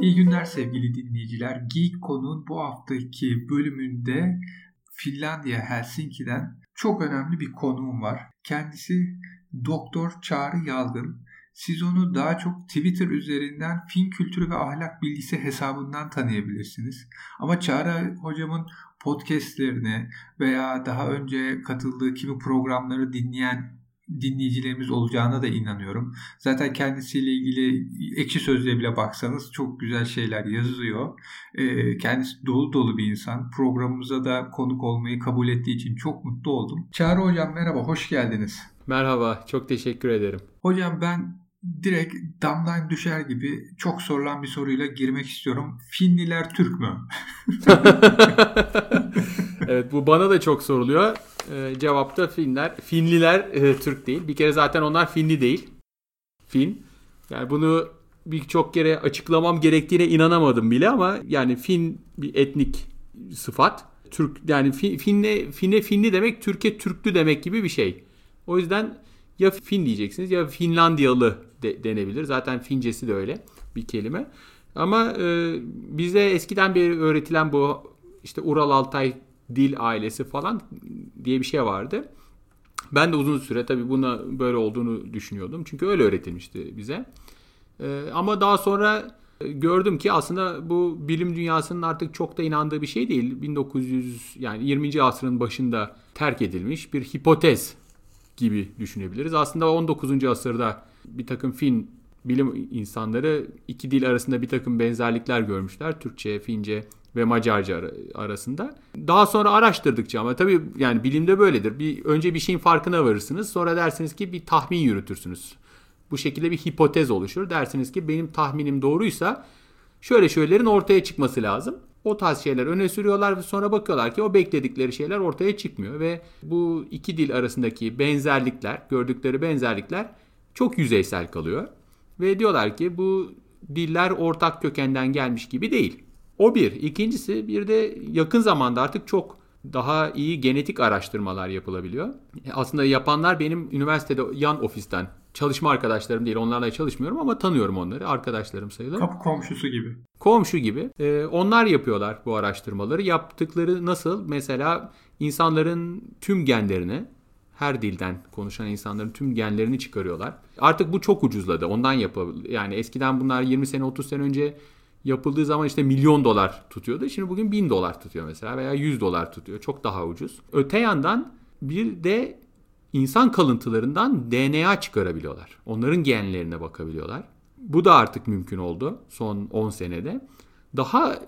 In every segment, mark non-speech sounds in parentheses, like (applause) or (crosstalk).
İyi günler sevgili dinleyiciler. Geek Konu'nun bu haftaki bölümünde Finlandiya Helsinki'den çok önemli bir konuğum var. Kendisi Doktor Çağrı Yalgın. Siz onu daha çok Twitter üzerinden fin kültürü ve ahlak bilgisi hesabından tanıyabilirsiniz. Ama Çağrı hocamın podcastlerini veya daha önce katıldığı kimi programları dinleyen dinleyicilerimiz olacağına da inanıyorum. Zaten kendisiyle ilgili ekşi sözlüğe bile baksanız çok güzel şeyler yazıyor. Ee, kendisi dolu dolu bir insan. Programımıza da konuk olmayı kabul ettiği için çok mutlu oldum. Çağrı Hocam merhaba, hoş geldiniz. Merhaba, çok teşekkür ederim. Hocam ben direkt damdan düşer gibi çok sorulan bir soruyla girmek istiyorum. Finliler Türk mü? (laughs) (laughs) evet bu bana da çok soruluyor. Ee, cevap da Finler. Finliler e, Türk değil. Bir kere zaten onlar Finli değil. Fin. Yani bunu birçok kere açıklamam gerektiğine inanamadım bile ama yani Fin bir etnik sıfat. Türk yani Finne Finne Finli demek Türkiye Türklü demek gibi bir şey. O yüzden ya Fin diyeceksiniz ya Finlandiyalı de, denebilir. Zaten Fincesi de öyle bir kelime. Ama e, bize eskiden beri öğretilen bu işte Ural Altay dil ailesi falan diye bir şey vardı. Ben de uzun süre tabii buna böyle olduğunu düşünüyordum. Çünkü öyle öğretilmişti bize. Ee, ama daha sonra gördüm ki aslında bu bilim dünyasının artık çok da inandığı bir şey değil. 1900 yani 20. asrın başında terk edilmiş bir hipotez gibi düşünebiliriz. Aslında 19. asırda bir takım Fin bilim insanları iki dil arasında bir takım benzerlikler görmüşler. Türkçe, Fince ve Macarca arasında. Daha sonra araştırdıkça ama tabii yani bilimde böyledir. Bir önce bir şeyin farkına varırsınız. Sonra dersiniz ki bir tahmin yürütürsünüz. Bu şekilde bir hipotez oluşur. Dersiniz ki benim tahminim doğruysa şöyle şeylerin ortaya çıkması lazım. O tarz şeyler öne sürüyorlar ve sonra bakıyorlar ki o bekledikleri şeyler ortaya çıkmıyor ve bu iki dil arasındaki benzerlikler, gördükleri benzerlikler çok yüzeysel kalıyor. Ve diyorlar ki bu diller ortak kökenden gelmiş gibi değil. O bir. İkincisi bir de yakın zamanda artık çok daha iyi genetik araştırmalar yapılabiliyor. Aslında yapanlar benim üniversitede yan ofisten çalışma arkadaşlarım değil. Onlarla çalışmıyorum ama tanıyorum onları. Arkadaşlarım sayılır. Kapı komşusu gibi. Komşu gibi. Ee, onlar yapıyorlar bu araştırmaları. Yaptıkları nasıl? Mesela insanların tüm genlerini her dilden konuşan insanların tüm genlerini çıkarıyorlar. Artık bu çok ucuzladı. Ondan yapabilir. Yani eskiden bunlar 20 sene 30 sene önce yapıldığı zaman işte milyon dolar tutuyordu. Şimdi bugün bin dolar tutuyor mesela veya 100 dolar tutuyor. Çok daha ucuz. Öte yandan bir de insan kalıntılarından DNA çıkarabiliyorlar. Onların genlerine bakabiliyorlar. Bu da artık mümkün oldu son 10 senede. Daha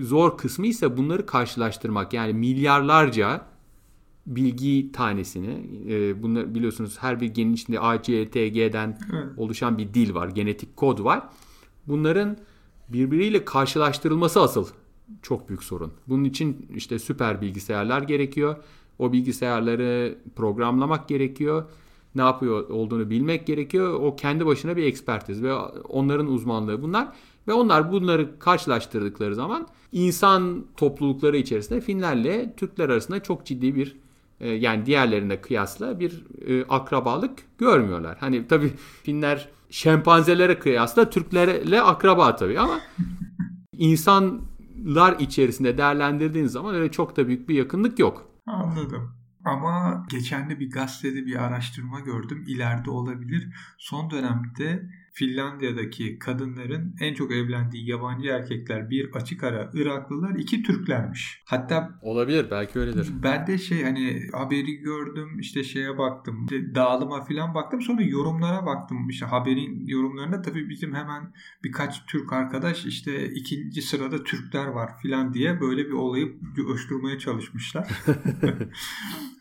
zor kısmı ise bunları karşılaştırmak. Yani milyarlarca bilgi tanesini, e, bunlar biliyorsunuz her bir genin içinde A, C, T, G'den oluşan bir dil var, genetik kod var. Bunların birbiriyle karşılaştırılması asıl çok büyük sorun. Bunun için işte süper bilgisayarlar gerekiyor. O bilgisayarları programlamak gerekiyor. Ne yapıyor olduğunu bilmek gerekiyor. O kendi başına bir ekspertiz ve onların uzmanlığı bunlar. Ve onlar bunları karşılaştırdıkları zaman insan toplulukları içerisinde Finlerle Türkler arasında çok ciddi bir e, yani diğerlerine kıyasla bir e, akrabalık görmüyorlar. Hani tabii Finler şempanzelere kıyasla Türklerle akraba tabii ama (laughs) insanlar içerisinde değerlendirdiğin zaman öyle çok da büyük bir yakınlık yok. Anladım. Ama geçen de bir gazetede bir araştırma gördüm. İleride olabilir. Son dönemde Finlandiya'daki kadınların en çok evlendiği yabancı erkekler bir açık ara Iraklılar iki Türklermiş. Hatta olabilir belki öyledir. Ben de şey hani haberi gördüm işte şeye baktım işte dağılıma falan baktım sonra yorumlara baktım işte haberin yorumlarında tabii bizim hemen birkaç Türk arkadaş işte ikinci sırada Türkler var filan diye böyle bir olayı coşturmaya çalışmışlar. (laughs)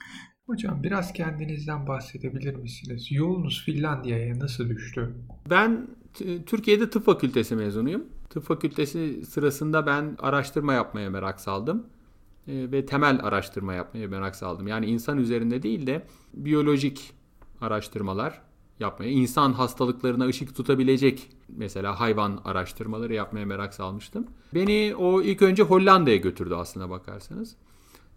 Hocam biraz kendinizden bahsedebilir misiniz? Yolunuz Finlandiya'ya nasıl düştü? Ben Türkiye'de tıp fakültesi mezunuyum. Tıp fakültesi sırasında ben araştırma yapmaya merak saldım. E, ve temel araştırma yapmaya merak saldım. Yani insan üzerinde değil de biyolojik araştırmalar yapmaya, insan hastalıklarına ışık tutabilecek mesela hayvan araştırmaları yapmaya merak salmıştım. Beni o ilk önce Hollanda'ya götürdü aslına bakarsanız.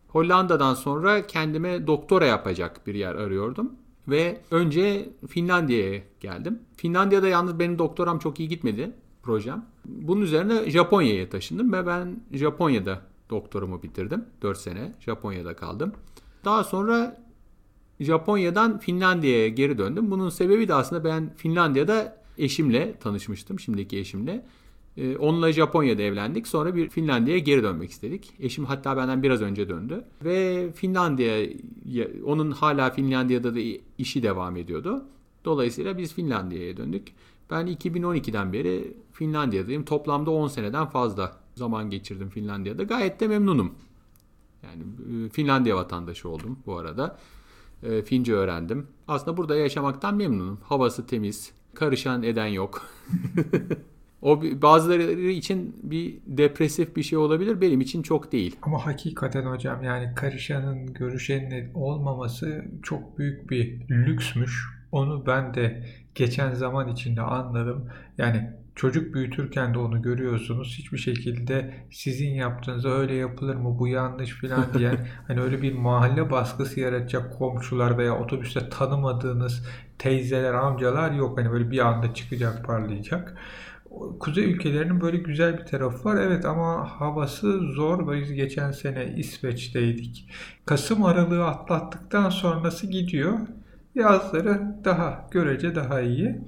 Hollanda'dan sonra kendime doktora yapacak bir yer arıyordum. Ve önce Finlandiya'ya geldim. Finlandiya'da yalnız benim doktoram çok iyi gitmedi. projem. Bunun üzerine Japonya'ya taşındım ve ben Japonya'da doktorumu bitirdim. 4 sene Japonya'da kaldım. Daha sonra Japonya'dan Finlandiya'ya geri döndüm. Bunun sebebi de aslında ben Finlandiya'da eşimle tanışmıştım. Şimdiki eşimle. Ee, onunla Japonya'da evlendik. Sonra bir Finlandiya'ya geri dönmek istedik. Eşim hatta benden biraz önce döndü. Ve Finlandiya, onun hala Finlandiya'da da işi devam ediyordu. Dolayısıyla biz Finlandiya'ya döndük. Ben 2012'den beri Finlandiya'dayım. Toplamda 10 seneden fazla zaman geçirdim Finlandiya'da. Gayet de memnunum. Yani e, Finlandiya vatandaşı oldum bu arada. E, Fince öğrendim. Aslında burada yaşamaktan memnunum. Havası temiz, karışan eden yok. (laughs) o bazıları için bir depresif bir şey olabilir. Benim için çok değil. Ama hakikaten hocam yani karışanın, görüşenin olmaması çok büyük bir lüksmüş. Onu ben de geçen zaman içinde anladım. Yani çocuk büyütürken de onu görüyorsunuz. Hiçbir şekilde sizin yaptığınız öyle yapılır mı bu yanlış filan (laughs) diyen hani öyle bir mahalle baskısı yaratacak komşular veya otobüste tanımadığınız teyzeler, amcalar yok. Hani böyle bir anda çıkacak, parlayacak. Kuzey ülkelerinin böyle güzel bir tarafı var. Evet ama havası zor. Biz geçen sene İsveç'teydik. Kasım aralığı atlattıktan sonrası gidiyor. Yazları daha görece daha iyi.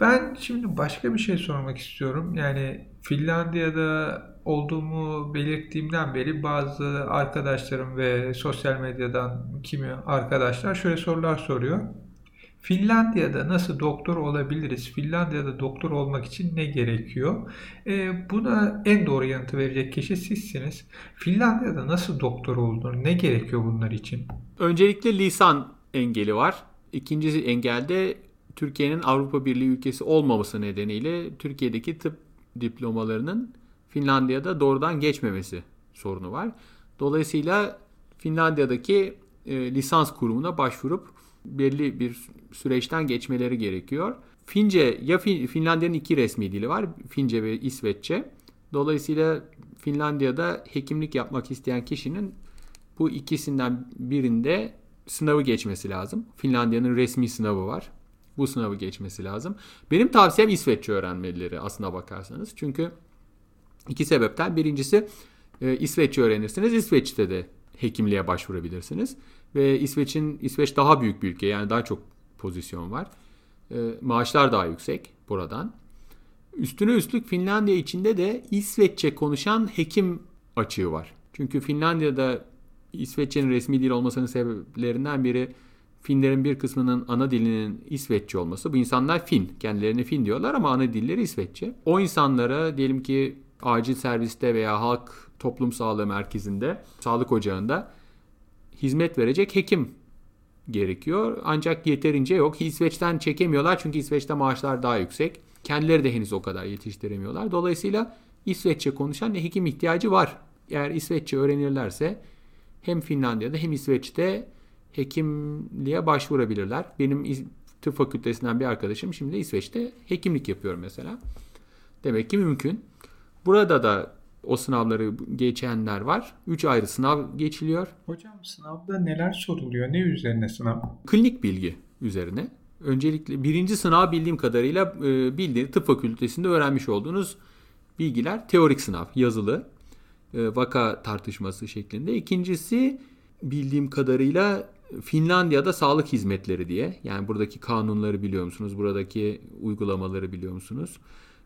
Ben şimdi başka bir şey sormak istiyorum. Yani Finlandiya'da olduğumu belirttiğimden beri bazı arkadaşlarım ve sosyal medyadan kimi arkadaşlar şöyle sorular soruyor. Finlandiya'da nasıl doktor olabiliriz? Finlandiya'da doktor olmak için ne gerekiyor? E, buna en doğru yanıtı verecek kişi sizsiniz. Finlandiya'da nasıl doktor olunur? Ne gerekiyor bunlar için? Öncelikle lisan engeli var. İkinci engelde Türkiye'nin Avrupa Birliği ülkesi olmaması nedeniyle Türkiye'deki tıp diplomalarının Finlandiya'da doğrudan geçmemesi sorunu var. Dolayısıyla Finlandiya'daki e, lisans kurumuna başvurup belli bir süreçten geçmeleri gerekiyor. Fince ya fin, Finlandiya'nın iki resmi dili var. Fince ve İsveççe. Dolayısıyla Finlandiya'da hekimlik yapmak isteyen kişinin bu ikisinden birinde sınavı geçmesi lazım. Finlandiya'nın resmi sınavı var. Bu sınavı geçmesi lazım. Benim tavsiyem İsveççe öğrenmeleri aslına bakarsanız. Çünkü iki sebepten. Birincisi e, İsveççe öğrenirsiniz. İsveç'te de hekimliğe başvurabilirsiniz. Ve İsveç'in İsveç daha büyük bir ülke. Yani daha çok pozisyon var. E, maaşlar daha yüksek buradan. Üstüne üstlük Finlandiya içinde de İsveççe konuşan hekim açığı var. Çünkü Finlandiya'da İsveççenin resmi dil olmasının sebeplerinden biri Finlerin bir kısmının ana dilinin İsveççe olması. Bu insanlar Fin. Kendilerini Fin diyorlar ama ana dilleri İsveççe. O insanlara diyelim ki acil serviste veya halk toplum sağlığı merkezinde, sağlık ocağında hizmet verecek hekim gerekiyor. Ancak yeterince yok. İsveç'ten çekemiyorlar çünkü İsveç'te maaşlar daha yüksek. Kendileri de henüz o kadar yetiştiremiyorlar. Dolayısıyla İsveççe konuşan hekim ihtiyacı var. Eğer İsveççe öğrenirlerse hem Finlandiya'da hem İsveç'te hekimliğe başvurabilirler. Benim tıp fakültesinden bir arkadaşım şimdi İsveç'te hekimlik yapıyor mesela. Demek ki mümkün. Burada da o sınavları geçenler var. 3 ayrı sınav geçiliyor. Hocam sınavda neler soruluyor? Ne üzerine sınav? Klinik bilgi üzerine. Öncelikle birinci sınav bildiğim kadarıyla e, bildiğiniz tıp fakültesinde öğrenmiş olduğunuz bilgiler teorik sınav yazılı e, vaka tartışması şeklinde. İkincisi bildiğim kadarıyla Finlandiya'da sağlık hizmetleri diye. Yani buradaki kanunları biliyor musunuz? Buradaki uygulamaları biliyor musunuz?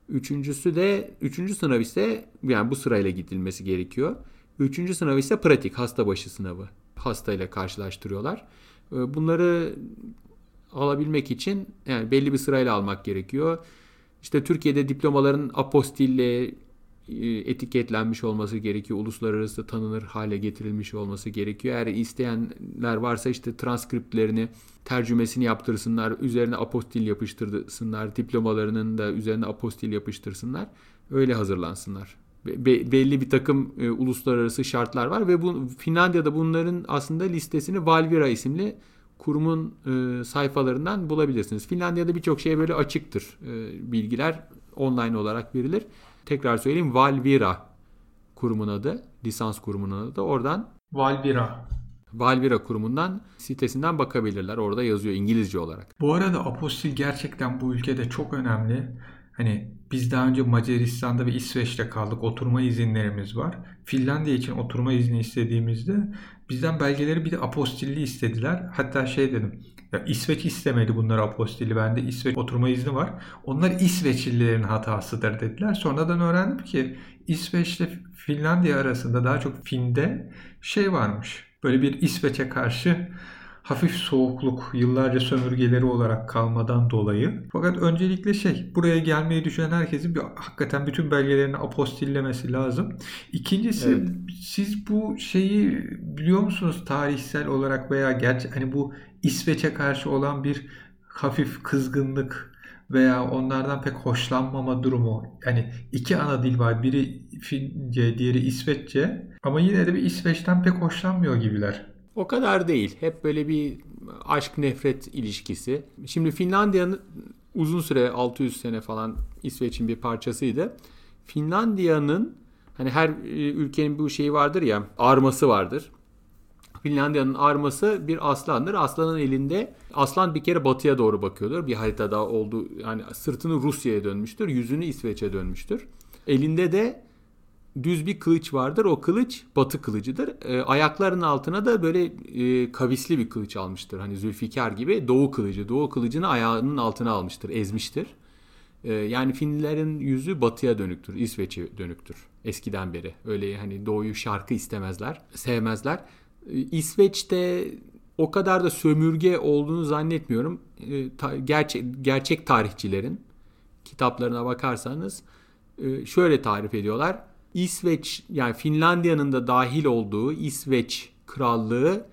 Üçüncüsü de, üçüncü sınav ise yani bu sırayla gidilmesi gerekiyor. Üçüncü sınav ise pratik, hasta başı sınavı. Hastayla karşılaştırıyorlar. Ee, bunları alabilmek için yani belli bir sırayla almak gerekiyor. İşte Türkiye'de diplomaların apostille etiketlenmiş olması gerekiyor. Uluslararası tanınır hale getirilmiş olması gerekiyor. Eğer isteyenler varsa işte transkriptlerini tercümesini yaptırsınlar. Üzerine apostil yapıştırsınlar. Diplomalarının da üzerine apostil yapıştırsınlar. Öyle hazırlansınlar. Be- belli bir takım e, uluslararası şartlar var ve bu Finlandiya'da bunların aslında listesini Valvira isimli kurumun e, sayfalarından bulabilirsiniz. Finlandiya'da birçok şeye böyle açıktır e, bilgiler online olarak verilir. Tekrar söyleyeyim Valvira kurumun adı. Lisans kurumunun adı. Oradan Valvira. Valvira kurumundan sitesinden bakabilirler. Orada yazıyor İngilizce olarak. Bu arada apostil gerçekten bu ülkede çok önemli. Hani biz daha önce Macaristan'da ve İsveç'te kaldık. Oturma izinlerimiz var. Finlandiya için oturma izni istediğimizde bizden belgeleri bir de apostilli istediler. Hatta şey dedim. Ya İsveç istemedi bunları apostilli. Bende İsveç oturma izni var. Onlar İsveçlilerin hatasıdır dediler. Sonradan öğrendim ki İsveç ile Finlandiya arasında daha çok Fin'de şey varmış. Böyle bir İsveç'e karşı hafif soğukluk yıllarca sömürgeleri olarak kalmadan dolayı. Fakat öncelikle şey buraya gelmeyi düşünen herkesin bir hakikaten bütün belgelerini apostillemesi lazım. İkincisi evet. siz bu şeyi biliyor musunuz tarihsel olarak veya gerçi hani bu İsveç'e karşı olan bir hafif kızgınlık veya onlardan pek hoşlanmama durumu. Yani iki ana dil var. Biri Fince, diğeri İsveççe. Ama yine de bir İsveç'ten pek hoşlanmıyor gibiler. O kadar değil. Hep böyle bir aşk nefret ilişkisi. Şimdi Finlandiya'nın uzun süre 600 sene falan İsveç'in bir parçasıydı. Finlandiya'nın hani her e, ülkenin bu şeyi vardır ya arması vardır. Finlandiya'nın arması bir aslandır. Aslanın elinde aslan bir kere batıya doğru bakıyordur. Bir haritada olduğu yani sırtını Rusya'ya dönmüştür. Yüzünü İsveç'e dönmüştür. Elinde de düz bir kılıç vardır. O kılıç batı kılıcıdır. E, ayaklarının altına da böyle e, kavisli bir kılıç almıştır. Hani Zülfikar gibi doğu kılıcı. Doğu kılıcını ayağının altına almıştır, ezmiştir. E, yani Finlilerin yüzü batıya dönüktür, İsveç'e dönüktür eskiden beri. Öyle hani doğuyu şarkı istemezler, sevmezler. E, İsveç'te o kadar da sömürge olduğunu zannetmiyorum. E, ta, gerçek, gerçek tarihçilerin kitaplarına bakarsanız e, şöyle tarif ediyorlar İsveç yani Finlandiya'nın da dahil olduğu İsveç krallığı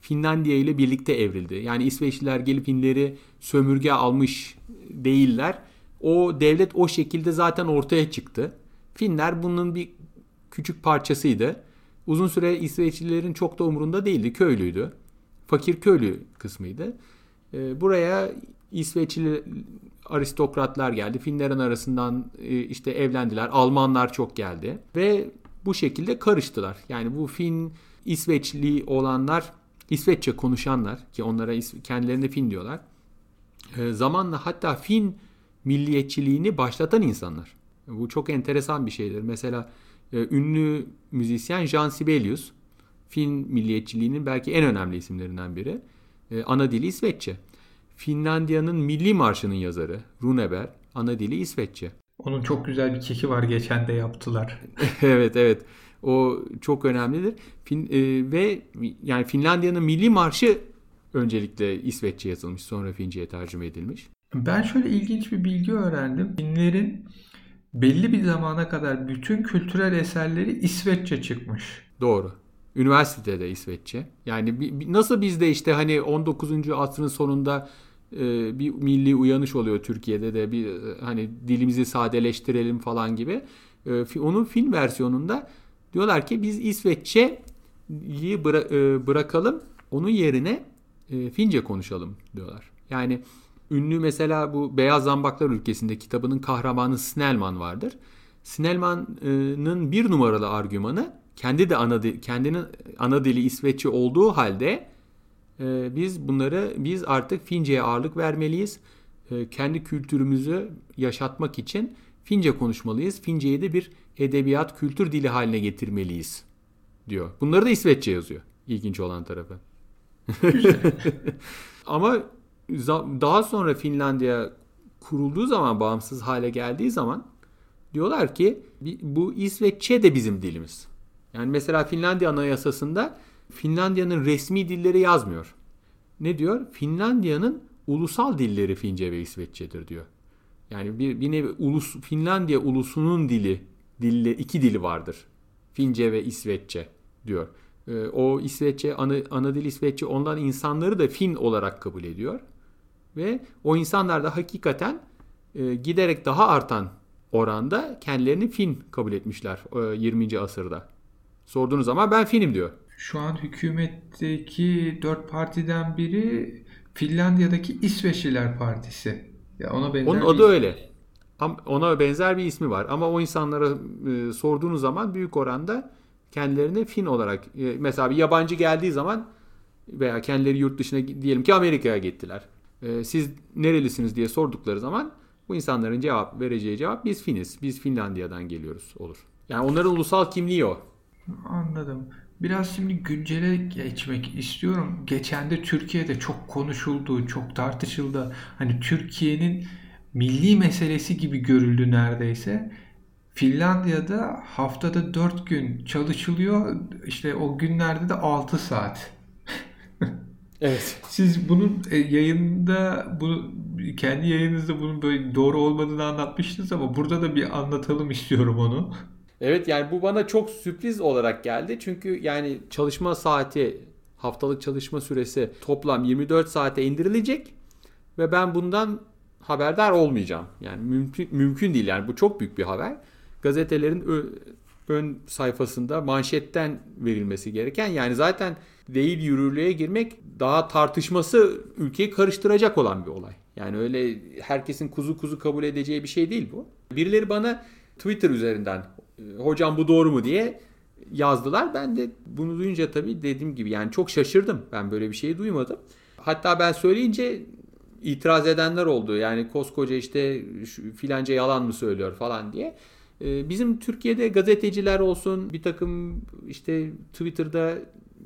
Finlandiya ile birlikte evrildi. Yani İsveçliler gelip Finleri sömürge almış değiller. O devlet o şekilde zaten ortaya çıktı. Finler bunun bir küçük parçasıydı. Uzun süre İsveçlilerin çok da umurunda değildi. Köylüydü. Fakir köylü kısmıydı. Ee, buraya İsveçli aristokratlar geldi. Finlerin arasından e, işte evlendiler. Almanlar çok geldi ve bu şekilde karıştılar. Yani bu Fin İsveçli olanlar İsveççe konuşanlar ki onlara kendilerine Fin diyorlar. E, zamanla hatta Fin milliyetçiliğini başlatan insanlar. Bu çok enteresan bir şeydir. Mesela e, ünlü müzisyen Jean Sibelius Fin milliyetçiliğinin belki en önemli isimlerinden biri. Ana dili İsveççe. Finlandiya'nın milli marşının yazarı Runeberg. Ana dili İsveççe. Onun çok güzel bir keki var geçen de yaptılar. (laughs) evet evet. O çok önemlidir. Fin, e, ve yani Finlandiya'nın milli marşı öncelikle İsveççe yazılmış, sonra Fince'ye tercüme edilmiş. Ben şöyle ilginç bir bilgi öğrendim. Finlerin belli bir zamana kadar bütün kültürel eserleri İsveççe çıkmış. Doğru. Üniversitede İsveççe. Yani nasıl bizde işte hani 19. asrın sonunda e, bir milli uyanış oluyor Türkiye'de de bir e, hani dilimizi sadeleştirelim falan gibi. E, onun film versiyonunda diyorlar ki biz İsveççeyi bıra- bırakalım onun yerine Fince konuşalım diyorlar. Yani ünlü mesela bu Beyaz Zambaklar ülkesinde kitabının kahramanı Snellman vardır. Snellman'ın bir numaralı argümanı kendi de ana kendinin ana dili İsveççe olduğu halde e, biz bunları biz artık Fince'ye ağırlık vermeliyiz. E, kendi kültürümüzü yaşatmak için Fince konuşmalıyız. Fince'yi de bir edebiyat kültür dili haline getirmeliyiz diyor. Bunları da İsveççe yazıyor. İlginç olan tarafı. (laughs) Ama daha sonra Finlandiya kurulduğu zaman bağımsız hale geldiği zaman diyorlar ki bu İsveççe de bizim dilimiz. Yani mesela Finlandiya Anayasası'nda Finlandiya'nın resmi dilleri yazmıyor. Ne diyor? Finlandiya'nın ulusal dilleri Fince ve İsveççedir diyor. Yani bir, bir nevi ulus Finlandiya ulusunun dili, dille iki dili vardır. Fince ve İsveççe diyor. Ee, o İsveççe ana, ana dil İsveççe ondan insanları da Fin olarak kabul ediyor. Ve o insanlar da hakikaten e, giderek daha artan oranda kendilerini Fin kabul etmişler e, 20. asırda. Sorduğunuz zaman ben Fin'im diyor. Şu an hükümetteki dört partiden biri Finlandiya'daki İsveçliler Partisi. Ya ona benzer Onun adı öyle. Ona benzer bir ismi var. Ama o insanlara e, sorduğunuz zaman büyük oranda kendilerini Fin olarak e, mesela bir yabancı geldiği zaman veya kendileri yurt dışına diyelim ki Amerika'ya gittiler. E, siz nerelisiniz diye sordukları zaman Bu insanların cevap vereceği cevap biz Finiz, biz Finlandiya'dan geliyoruz olur. Yani onların ulusal kimliği o. Anladım. Biraz şimdi güncele geçmek istiyorum. Geçen de Türkiye'de çok konuşuldu, çok tartışıldı. Hani Türkiye'nin milli meselesi gibi görüldü neredeyse. Finlandiya'da haftada 4 gün çalışılıyor. İşte o günlerde de 6 saat. Evet. (laughs) Siz bunun e, yayında bunu kendi yayınınızda bunun böyle doğru olmadığını anlatmıştınız ama burada da bir anlatalım istiyorum onu. Evet yani bu bana çok sürpriz olarak geldi. Çünkü yani çalışma saati, haftalık çalışma süresi toplam 24 saate indirilecek ve ben bundan haberdar olmayacağım. Yani mümkün mümkün değil yani bu çok büyük bir haber. Gazetelerin ön sayfasında manşetten verilmesi gereken yani zaten değil yürürlüğe girmek daha tartışması ülkeyi karıştıracak olan bir olay. Yani öyle herkesin kuzu kuzu kabul edeceği bir şey değil bu. Birileri bana Twitter üzerinden hocam bu doğru mu diye yazdılar. Ben de bunu duyunca tabii dediğim gibi yani çok şaşırdım. Ben böyle bir şeyi duymadım. Hatta ben söyleyince itiraz edenler oldu. Yani koskoca işte filanca yalan mı söylüyor falan diye. Ee, bizim Türkiye'de gazeteciler olsun, bir takım işte Twitter'da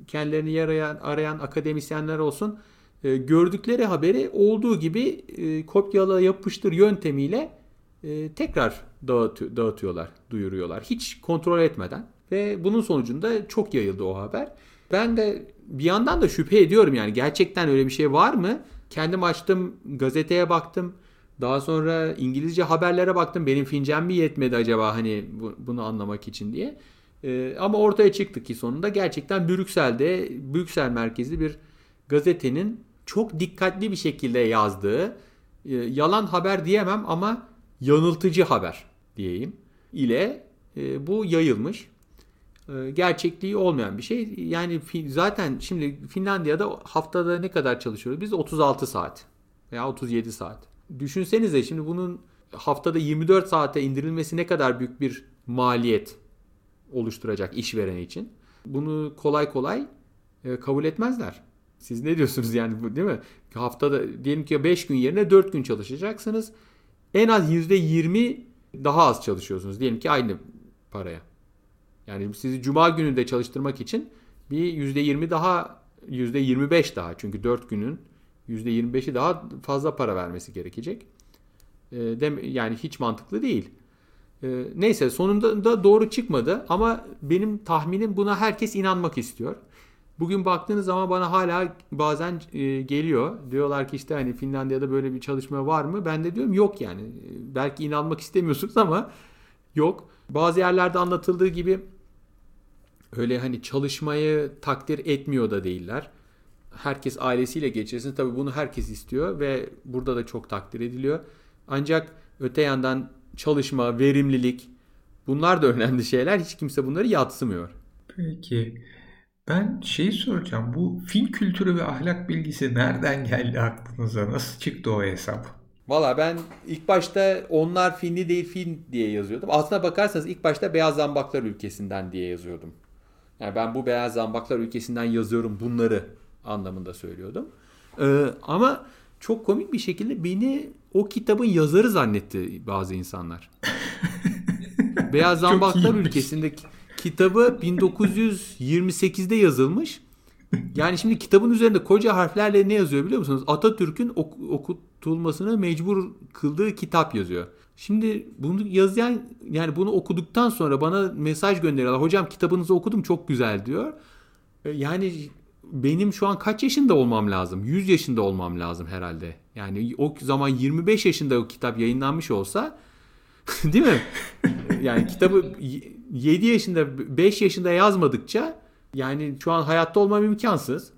kendilerini yarayan, arayan akademisyenler olsun e, gördükleri haberi olduğu gibi e, kopyala yapıştır yöntemiyle e, tekrar dağıtı, dağıtıyorlar, duyuruyorlar. Hiç kontrol etmeden ve bunun sonucunda çok yayıldı o haber. Ben de bir yandan da şüphe ediyorum yani gerçekten öyle bir şey var mı? Kendim açtım, gazeteye baktım. Daha sonra İngilizce haberlere baktım. Benim fincem mi yetmedi acaba hani bu, bunu anlamak için diye. Ee, ama ortaya çıktı ki sonunda gerçekten Brüksel'de, Brüksel merkezli bir gazetenin çok dikkatli bir şekilde yazdığı, e, yalan haber diyemem ama yanıltıcı haber diyeyim ile e, bu yayılmış. E, gerçekliği olmayan bir şey. Yani zaten şimdi Finlandiya'da haftada ne kadar çalışıyoruz? Biz 36 saat veya 37 saat. Düşünsenize şimdi bunun haftada 24 saate indirilmesi ne kadar büyük bir maliyet oluşturacak işveren için. Bunu kolay kolay e, kabul etmezler. Siz ne diyorsunuz yani bu değil mi? Haftada diyelim ki 5 gün yerine 4 gün çalışacaksınız. En az %20 daha az çalışıyorsunuz. Diyelim ki aynı paraya. Yani sizi cuma günü de çalıştırmak için bir %20 daha %25 daha. Çünkü 4 günün %25'i daha fazla para vermesi gerekecek. E, yani hiç mantıklı değil. E, neyse sonunda da doğru çıkmadı ama benim tahminim buna herkes inanmak istiyor. Bugün baktığınız zaman bana hala bazen e, geliyor. Diyorlar ki işte hani Finlandiya'da böyle bir çalışma var mı? Ben de diyorum yok yani. Belki inanmak istemiyorsunuz ama yok. Bazı yerlerde anlatıldığı gibi öyle hani çalışmayı takdir etmiyor da değiller. Herkes ailesiyle geçirsin. Tabii bunu herkes istiyor ve burada da çok takdir ediliyor. Ancak öte yandan çalışma, verimlilik bunlar da önemli şeyler. Hiç kimse bunları yatsımıyor. Peki. Ben şeyi soracağım. Bu fin kültürü ve ahlak bilgisi nereden geldi aklınıza? Nasıl çıktı o hesap? Valla ben ilk başta onlar Finli değil Fin diye yazıyordum. Aslına bakarsanız ilk başta Beyaz Zambaklar ülkesinden diye yazıyordum. Yani ben bu Beyaz Zambaklar ülkesinden yazıyorum bunları anlamında söylüyordum. Ee, ama çok komik bir şekilde beni o kitabın yazarı zannetti bazı insanlar. (laughs) Beyaz Zambaklar ülkesindeki kitabı 1928'de yazılmış. Yani şimdi kitabın üzerinde koca harflerle ne yazıyor biliyor musunuz? Atatürk'ün ok- okutulmasını mecbur kıldığı kitap yazıyor. Şimdi bunu yazan yani bunu okuduktan sonra bana mesaj gönderiyorlar. Hocam kitabınızı okudum çok güzel diyor. E, yani benim şu an kaç yaşında olmam lazım? 100 yaşında olmam lazım herhalde. Yani o zaman 25 yaşında o kitap yayınlanmış olsa (laughs) değil mi? Yani kitabı 7 yaşında 5 yaşında yazmadıkça yani şu an hayatta olmam imkansız.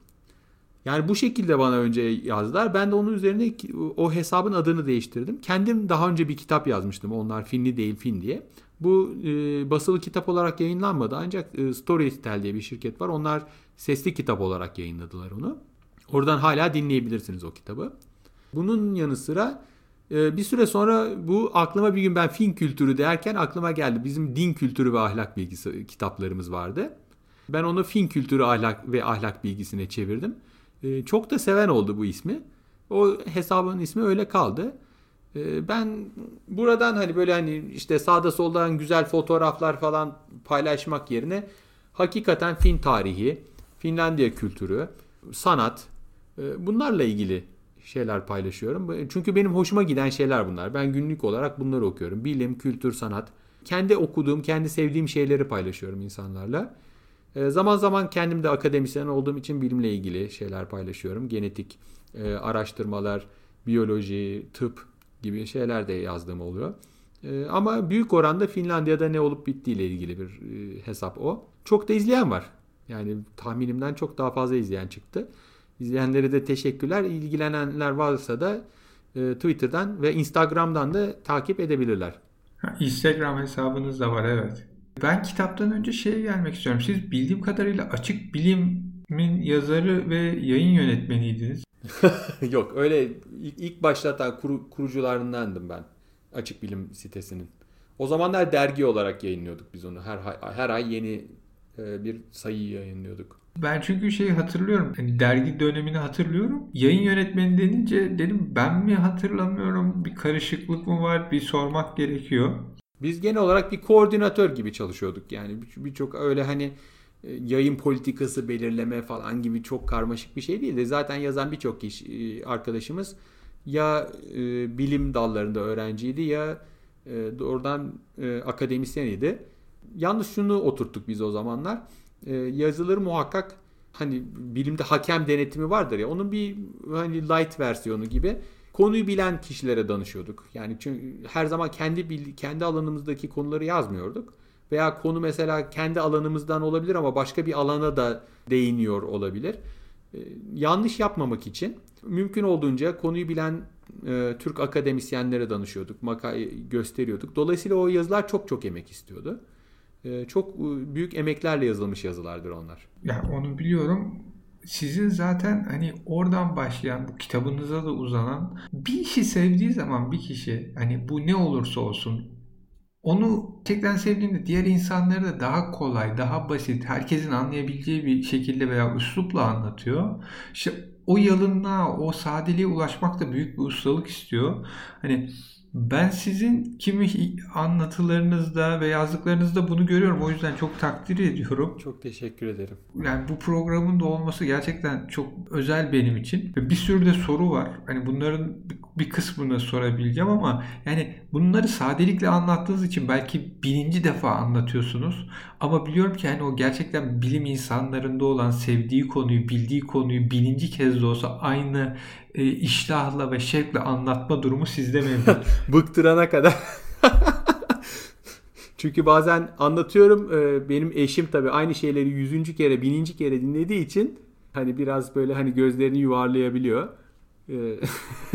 Yani bu şekilde bana önce yazdılar. Ben de onun üzerine o hesabın adını değiştirdim. Kendim daha önce bir kitap yazmıştım. Onlar Finli değil Fin diye. Bu e, basılı kitap olarak yayınlanmadı. Ancak e, Storytel diye bir şirket var. Onlar sesli kitap olarak yayınladılar onu. Oradan hala dinleyebilirsiniz o kitabı. Bunun yanı sıra bir süre sonra bu aklıma bir gün ben Fin kültürü derken aklıma geldi. Bizim din kültürü ve ahlak bilgisi kitaplarımız vardı. Ben onu Fin kültürü ahlak ve ahlak bilgisine çevirdim. E, çok da seven oldu bu ismi. O hesabın ismi öyle kaldı. E, ben buradan hani böyle hani işte sağda soldan güzel fotoğraflar falan paylaşmak yerine hakikaten Fin tarihi, Finlandiya kültürü, sanat e, bunlarla ilgili şeyler paylaşıyorum. Çünkü benim hoşuma giden şeyler bunlar. Ben günlük olarak bunları okuyorum. Bilim, kültür, sanat. Kendi okuduğum, kendi sevdiğim şeyleri paylaşıyorum insanlarla. E, zaman zaman kendim de akademisyen olduğum için bilimle ilgili şeyler paylaşıyorum. Genetik e, araştırmalar, biyoloji, tıp gibi şeyler de yazdığım oluyor. E, ama büyük oranda Finlandiya'da ne olup bittiğiyle ilgili bir hesap o. Çok da izleyen var. Yani tahminimden çok daha fazla izleyen çıktı. İzleyenlere de teşekkürler. İlgilenenler varsa da Twitter'dan ve Instagram'dan da takip edebilirler. Instagram hesabınız da var evet. Ben kitaptan önce şeye gelmek istiyorum. Siz bildiğim kadarıyla Açık Bilim'in yazarı ve yayın yönetmeniydiniz. (laughs) Yok öyle ilk, başlatan kuru, kurucularındandım ben. Açık Bilim sitesinin. O zamanlar dergi olarak yayınlıyorduk biz onu. Her her ay yeni e, bir sayı yayınlıyorduk. Ben çünkü şeyi hatırlıyorum. Yani dergi dönemini hatırlıyorum. Yayın yönetmeni denince dedim ben mi hatırlamıyorum? Bir karışıklık mı var? Bir sormak gerekiyor. Biz genel olarak bir koordinatör gibi çalışıyorduk. Yani birçok öyle hani e, yayın politikası belirleme falan gibi çok karmaşık bir şey değildi. Zaten yazan birçok kişi e, arkadaşımız ya e, bilim dallarında öğrenciydi ya e, doğrudan e, akademisyeniydi. Yalnız şunu oturttuk biz o zamanlar. E, yazıları muhakkak hani bilimde hakem denetimi vardır ya onun bir hani light versiyonu gibi konuyu bilen kişilere danışıyorduk. Yani çünkü her zaman kendi kendi alanımızdaki konuları yazmıyorduk. Veya konu mesela kendi alanımızdan olabilir ama başka bir alana da değiniyor olabilir. Ee, yanlış yapmamak için mümkün olduğunca konuyu bilen e, Türk akademisyenlere danışıyorduk, makale gösteriyorduk. Dolayısıyla o yazılar çok çok emek istiyordu. E, çok e, büyük emeklerle yazılmış yazılardır onlar. Yani onu biliyorum sizin zaten hani oradan başlayan bu kitabınıza da uzanan bir işi sevdiği zaman bir kişi hani bu ne olursa olsun onu gerçekten sevdiğinde diğer insanları da daha kolay, daha basit, herkesin anlayabileceği bir şekilde veya üslupla anlatıyor. İşte o yalınlığa, o sadeliğe ulaşmak da büyük bir ustalık istiyor. Hani ben sizin kimi anlatılarınızda ve yazdıklarınızda bunu görüyorum. O yüzden çok takdir ediyorum. Çok teşekkür ederim. Yani bu programın da olması gerçekten çok özel benim için. Ve bir sürü de soru var. Hani bunların bir kısmını sorabileceğim ama yani bunları sadelikle anlattığınız için belki birinci defa anlatıyorsunuz. Ama biliyorum ki hani o gerçekten bilim insanlarında olan sevdiği konuyu, bildiği konuyu bininci kez de olsa aynı e, iştahla ve şevkle anlatma durumu sizde mevcut. (laughs) Bıktırana kadar. Çünkü bazen anlatıyorum e, benim eşim tabii aynı şeyleri yüzüncü kere, bininci kere dinlediği için hani biraz böyle hani gözlerini yuvarlayabiliyor. E,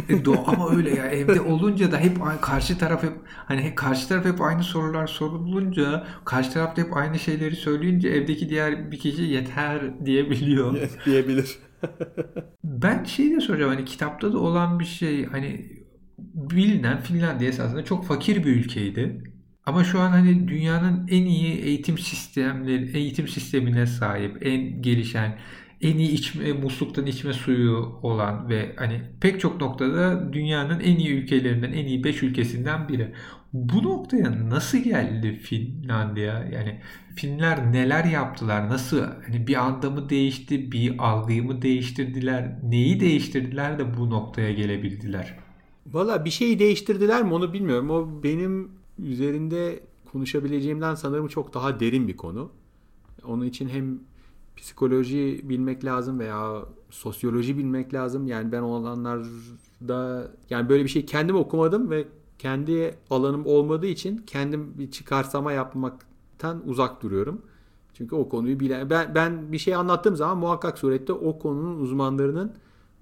e (laughs) ama öyle ya evde olunca da hep karşı taraf hep hani karşı taraf hep aynı sorular sorulunca karşı taraf da hep aynı şeyleri söyleyince evdeki diğer bir kişi yeter diyebiliyor. diyebilir. (laughs) ben şeyi de soracağım hani kitapta da olan bir şey hani bilinen Finlandiya esasında çok fakir bir ülkeydi. Ama şu an hani dünyanın en iyi eğitim sistemleri, eğitim sistemine sahip, en gelişen, en iyi içme, musluktan içme suyu olan ve hani pek çok noktada dünyanın en iyi ülkelerinden, en iyi 5 ülkesinden biri. Bu noktaya nasıl geldi Finlandiya? Yani Finler neler yaptılar? Nasıl? Hani bir anda mı değişti? Bir algıyı mı değiştirdiler? Neyi değiştirdiler de bu noktaya gelebildiler? Valla bir şeyi değiştirdiler mi onu bilmiyorum. O benim üzerinde konuşabileceğimden sanırım çok daha derin bir konu. Onun için hem psikoloji bilmek lazım veya sosyoloji bilmek lazım. Yani ben olanlarda yani böyle bir şey kendim okumadım ve kendi alanım olmadığı için kendim bir çıkarsama yapmaktan uzak duruyorum. Çünkü o konuyu bilen ben ben bir şey anlattığım zaman muhakkak surette o konunun uzmanlarının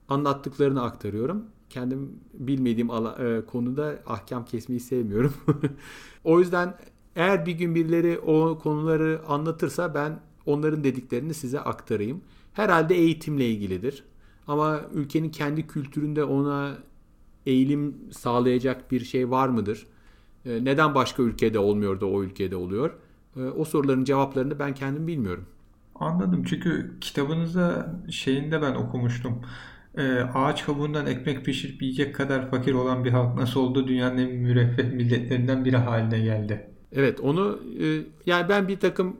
anlattıklarını aktarıyorum. Kendim bilmediğim ala, e, konuda ahkam kesmeyi sevmiyorum. (laughs) o yüzden eğer bir gün birileri o konuları anlatırsa ben onların dediklerini size aktarayım. Herhalde eğitimle ilgilidir. Ama ülkenin kendi kültüründe ona eğilim sağlayacak bir şey var mıdır? Ee, neden başka ülkede olmuyor da o ülkede oluyor? Ee, o soruların cevaplarını ben kendim bilmiyorum. Anladım. Çünkü kitabınızda şeyinde ben okumuştum. e, ağaç kabuğundan ekmek pişirip yiyecek kadar fakir olan bir halk nasıl oldu dünyanın en müreffeh milletlerinden biri haline geldi. Evet onu e, yani ben bir takım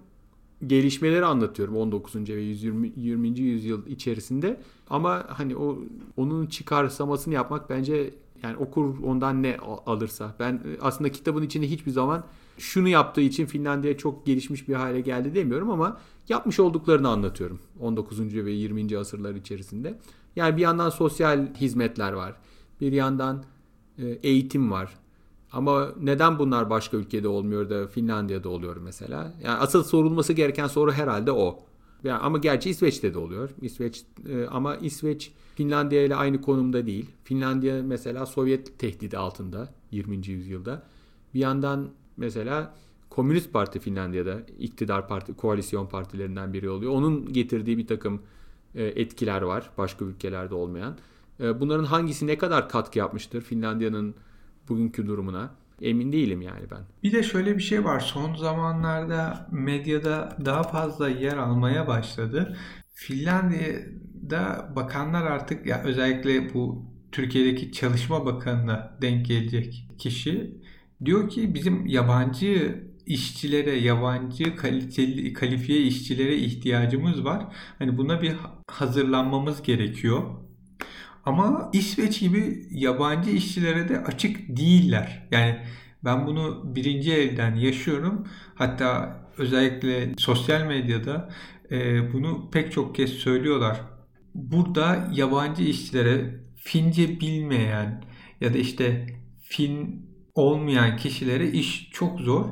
gelişmeleri anlatıyorum 19. ve 120. 20. yüzyıl içerisinde ama hani o onun çıkarsamasını yapmak bence yani okur ondan ne alırsa ben e, aslında kitabın içinde hiçbir zaman şunu yaptığı için Finlandiya çok gelişmiş bir hale geldi demiyorum ama yapmış olduklarını anlatıyorum 19. ve 20. asırlar içerisinde. Yani bir yandan sosyal hizmetler var. Bir yandan e, eğitim var. Ama neden bunlar başka ülkede olmuyor da Finlandiya'da oluyor mesela? Yani asıl sorulması gereken soru herhalde o. Yani ama gerçi İsveç'te de oluyor. İsveç e, ama İsveç Finlandiya ile aynı konumda değil. Finlandiya mesela Sovyet tehdidi altında 20. yüzyılda. Bir yandan mesela Komünist Parti Finlandiya'da iktidar parti, koalisyon partilerinden biri oluyor. Onun getirdiği bir takım e, etkiler var başka ülkelerde olmayan. E, bunların hangisi ne kadar katkı yapmıştır Finlandiya'nın bugünkü durumuna? Emin değilim yani ben. Bir de şöyle bir şey var. Son zamanlarda medyada daha fazla yer almaya başladı. Finlandiya'da bakanlar artık ya özellikle bu Türkiye'deki Çalışma Bakanı'na denk gelecek kişi diyor ki bizim yabancı işçilere, yabancı kaliteli, kalifiye işçilere ihtiyacımız var. Hani buna bir hazırlanmamız gerekiyor. Ama İsveç gibi yabancı işçilere de açık değiller. Yani ben bunu birinci elden yaşıyorum. Hatta özellikle sosyal medyada e, bunu pek çok kez söylüyorlar. Burada yabancı işçilere Fince bilmeyen ya da işte Fin olmayan kişilere iş çok zor.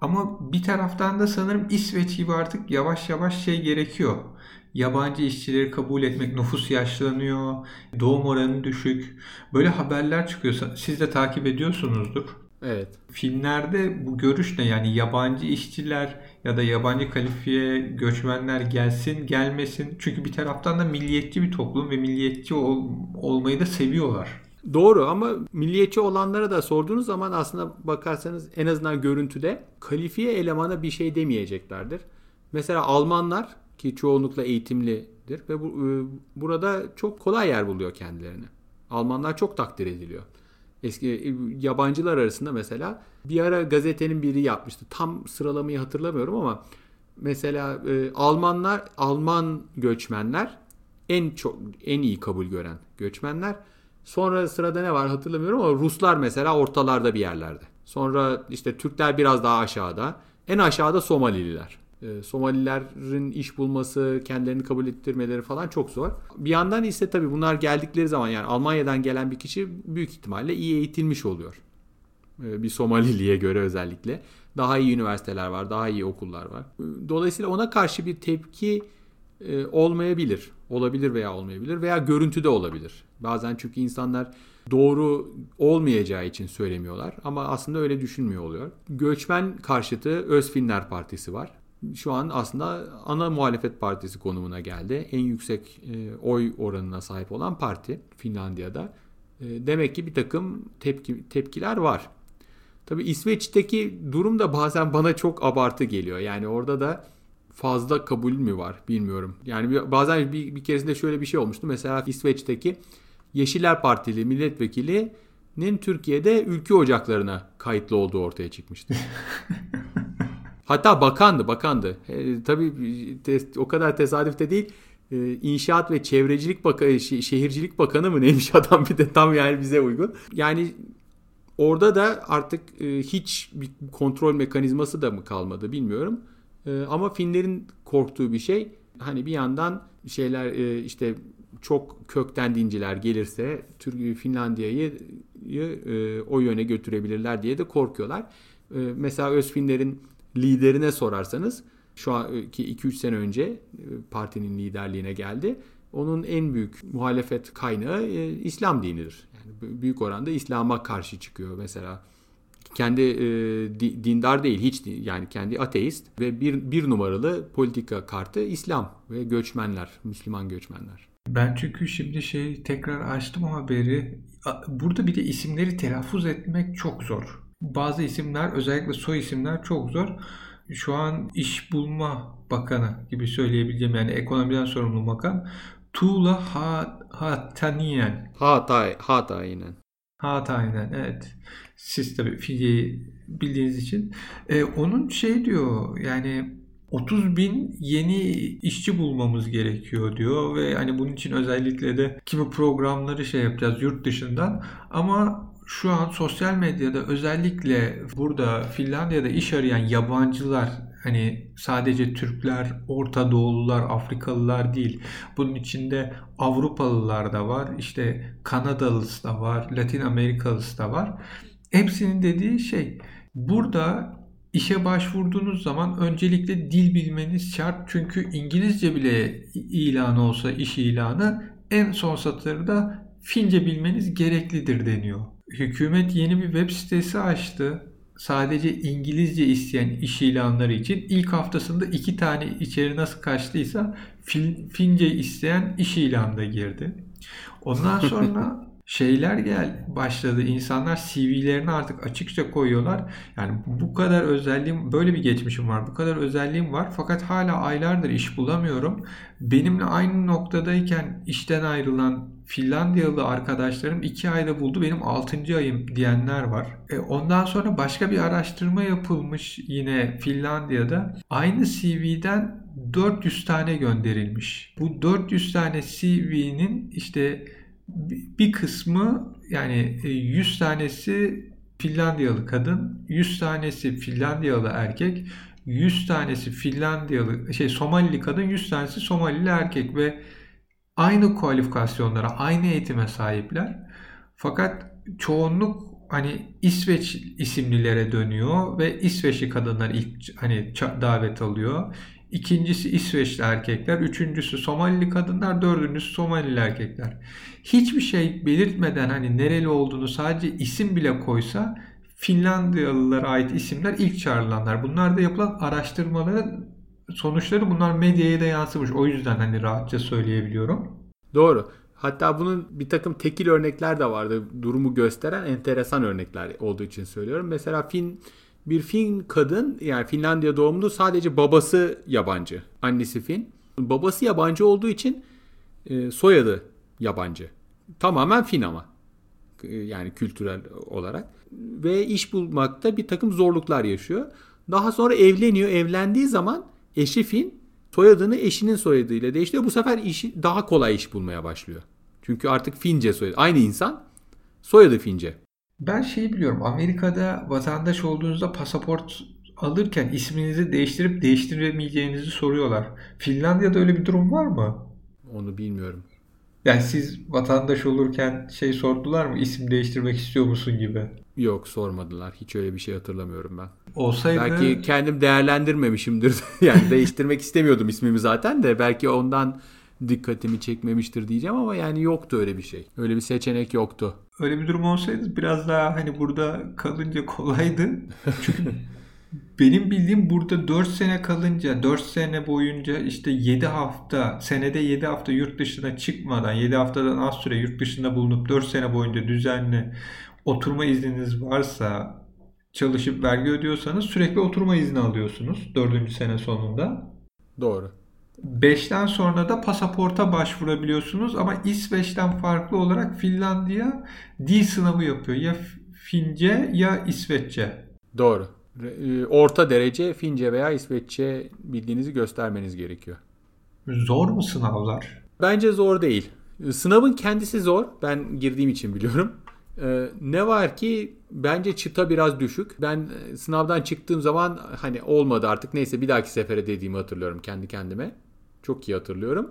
Ama bir taraftan da sanırım İsveç gibi artık yavaş yavaş şey gerekiyor. Yabancı işçileri kabul etmek, nüfus yaşlanıyor, doğum oranı düşük. Böyle haberler çıkıyor. Siz de takip ediyorsunuzdur. Evet. Filmlerde bu görüş ne? Yani yabancı işçiler ya da yabancı kalifiye göçmenler gelsin gelmesin. Çünkü bir taraftan da milliyetçi bir toplum ve milliyetçi ol, olmayı da seviyorlar. Doğru ama milliyetçi olanlara da sorduğunuz zaman aslında bakarsanız en azından görüntüde kalifiye elemana bir şey demeyeceklerdir. Mesela Almanlar ki çoğunlukla eğitimlidir ve bu, e, burada çok kolay yer buluyor kendilerini. Almanlar çok takdir ediliyor. Eski e, yabancılar arasında mesela bir ara gazetenin biri yapmıştı. Tam sıralamayı hatırlamıyorum ama mesela e, Almanlar, Alman göçmenler en çok en iyi kabul gören göçmenler Sonra sırada ne var hatırlamıyorum ama Ruslar mesela ortalarda bir yerlerde. Sonra işte Türkler biraz daha aşağıda. En aşağıda Somalililer. E, Somalilerin iş bulması, kendilerini kabul ettirmeleri falan çok zor. Bir yandan ise tabii bunlar geldikleri zaman yani Almanya'dan gelen bir kişi büyük ihtimalle iyi eğitilmiş oluyor. E, bir Somaliliye göre özellikle. Daha iyi üniversiteler var, daha iyi okullar var. Dolayısıyla ona karşı bir tepki e, olmayabilir. Olabilir veya olmayabilir veya görüntüde olabilir. Bazen çünkü insanlar doğru olmayacağı için söylemiyorlar ama aslında öyle düşünmüyor oluyor. Göçmen karşıtı Özfinler Partisi var. Şu an aslında ana muhalefet partisi konumuna geldi. En yüksek e, oy oranına sahip olan parti Finlandiya'da. E, demek ki bir takım tepki, tepkiler var. Tabi İsveç'teki durum da bazen bana çok abartı geliyor. Yani orada da fazla kabul mü var bilmiyorum. Yani bazen bir, bir keresinde şöyle bir şey olmuştu. Mesela İsveç'teki Yeşiller Partili milletvekilinin Türkiye'de ülke ocaklarına kayıtlı olduğu ortaya çıkmıştı. (laughs) Hatta bakandı, bakandı. E, tabii te, o kadar tesadüfte değil. E, İnşaat ve Çevrecilik Bakanı, Şehircilik Bakanı mı (laughs) neymiş adam bir de tam yani bize uygun. Yani orada da artık e, hiç bir kontrol mekanizması da mı kalmadı bilmiyorum. E, ama Finlerin korktuğu bir şey hani bir yandan şeyler e, işte çok kökten dinciler gelirse Türkiye Finlandiya'yı e, o yöne götürebilirler diye de korkuyorlar. E, mesela Özfinlerin liderine sorarsanız şu anki 2-3 sene önce e, partinin liderliğine geldi. Onun en büyük muhalefet kaynağı e, İslam dinidir. Yani büyük oranda İslam'a karşı çıkıyor mesela kendi e, dindar değil hiç yani kendi ateist ve bir, bir numaralı politika kartı İslam ve göçmenler, Müslüman göçmenler. Ben çünkü şimdi şey tekrar açtım haberi. Burada bir de isimleri telaffuz etmek çok zor. Bazı isimler özellikle soy isimler çok zor. Şu an iş bulma bakanı gibi söyleyebileceğim yani ekonomiden sorumlu bakan Tuğla ha, Hataniyen. Hatay, Hatayinen. Hatayinen evet. Siz tabii Fince'yi bildiğiniz için. E, onun şey diyor yani 30 bin yeni işçi bulmamız gerekiyor diyor ve hani bunun için özellikle de kimi programları şey yapacağız yurt dışından ama şu an sosyal medyada özellikle burada Finlandiya'da iş arayan yabancılar hani sadece Türkler, Orta Doğulular, Afrikalılar değil. Bunun içinde Avrupalılar da var, işte Kanadalısı da var, Latin Amerikalısı da var. Hepsinin dediği şey burada işe başvurduğunuz zaman öncelikle dil bilmeniz şart. Çünkü İngilizce bile ilanı olsa iş ilanı en son satırda Fince bilmeniz gereklidir deniyor. Hükümet yeni bir web sitesi açtı. Sadece İngilizce isteyen iş ilanları için ilk haftasında iki tane içeri nasıl kaçtıysa Fince isteyen iş ilanı da girdi. Ondan sonra (laughs) şeyler gel başladı. İnsanlar CV'lerini artık açıkça koyuyorlar. Yani bu kadar özelliğim, böyle bir geçmişim var. Bu kadar özelliğim var. Fakat hala aylardır iş bulamıyorum. Benimle aynı noktadayken işten ayrılan Finlandiyalı arkadaşlarım 2 ayda buldu benim 6. ayım diyenler var. E ondan sonra başka bir araştırma yapılmış yine Finlandiya'da. Aynı CV'den 400 tane gönderilmiş. Bu 400 tane CV'nin işte bir kısmı yani 100 e, tanesi Finlandiyalı kadın, 100 tanesi Finlandiyalı erkek, 100 tanesi Finlandiyalı şey Somalili kadın, 100 tanesi Somalili erkek ve aynı kualifikasyonlara, aynı eğitime sahipler. Fakat çoğunluk hani İsveç isimlilere dönüyor ve İsveçli kadınlar ilk hani davet alıyor. İkincisi İsveçli erkekler, üçüncüsü Somalili kadınlar, dördüncüsü Somalili erkekler. Hiçbir şey belirtmeden hani nereli olduğunu sadece isim bile koysa Finlandiyalılara ait isimler ilk çağrılanlar. Bunlar da yapılan araştırmaların sonuçları bunlar medyaya da yansımış. O yüzden hani rahatça söyleyebiliyorum. Doğru. Hatta bunun bir takım tekil örnekler de vardı. Durumu gösteren enteresan örnekler olduğu için söylüyorum. Mesela Fin bir Fin kadın yani Finlandiya doğumlu sadece babası yabancı. Annesi Fin. Babası yabancı olduğu için e, soyadı yabancı. Tamamen Fin ama. E, yani kültürel olarak. Ve iş bulmakta bir takım zorluklar yaşıyor. Daha sonra evleniyor. Evlendiği zaman eşi Fin soyadını eşinin soyadıyla değiştiriyor. Bu sefer işi daha kolay iş bulmaya başlıyor. Çünkü artık Fince soyadı. Aynı insan soyadı Fince. Ben şeyi biliyorum. Amerika'da vatandaş olduğunuzda pasaport alırken isminizi değiştirip değiştiremeyeceğinizi soruyorlar. Finlandiya'da öyle bir durum var mı? Onu bilmiyorum. Yani siz vatandaş olurken şey sordular mı? İsim değiştirmek istiyor musun gibi? Yok sormadılar. Hiç öyle bir şey hatırlamıyorum ben. Olsaydı... Belki kendim değerlendirmemişimdir. (laughs) yani (laughs) değiştirmek istemiyordum ismimi zaten de. Belki ondan dikkatimi çekmemiştir diyeceğim ama yani yoktu öyle bir şey. Öyle bir seçenek yoktu. Öyle bir durum olsaydı biraz daha hani burada kalınca kolaydı. (laughs) Çünkü benim bildiğim burada 4 sene kalınca 4 sene boyunca işte 7 hafta senede 7 hafta yurt dışına çıkmadan 7 haftadan az süre yurt dışında bulunup 4 sene boyunca düzenli oturma izniniz varsa çalışıp vergi ödüyorsanız sürekli oturma izni alıyorsunuz 4. sene sonunda. Doğru. 5'ten sonra da pasaporta başvurabiliyorsunuz ama İsveç'ten farklı olarak Finlandiya dil sınavı yapıyor. Ya Fince ya İsveççe. Doğru. E, orta derece Fince veya İsveççe bildiğinizi göstermeniz gerekiyor. Zor mu sınavlar? Bence zor değil. E, sınavın kendisi zor. Ben girdiğim için biliyorum. Ee, ne var ki bence çıta biraz düşük. Ben sınavdan çıktığım zaman hani olmadı artık neyse bir dahaki sefere dediğimi hatırlıyorum kendi kendime. Çok iyi hatırlıyorum.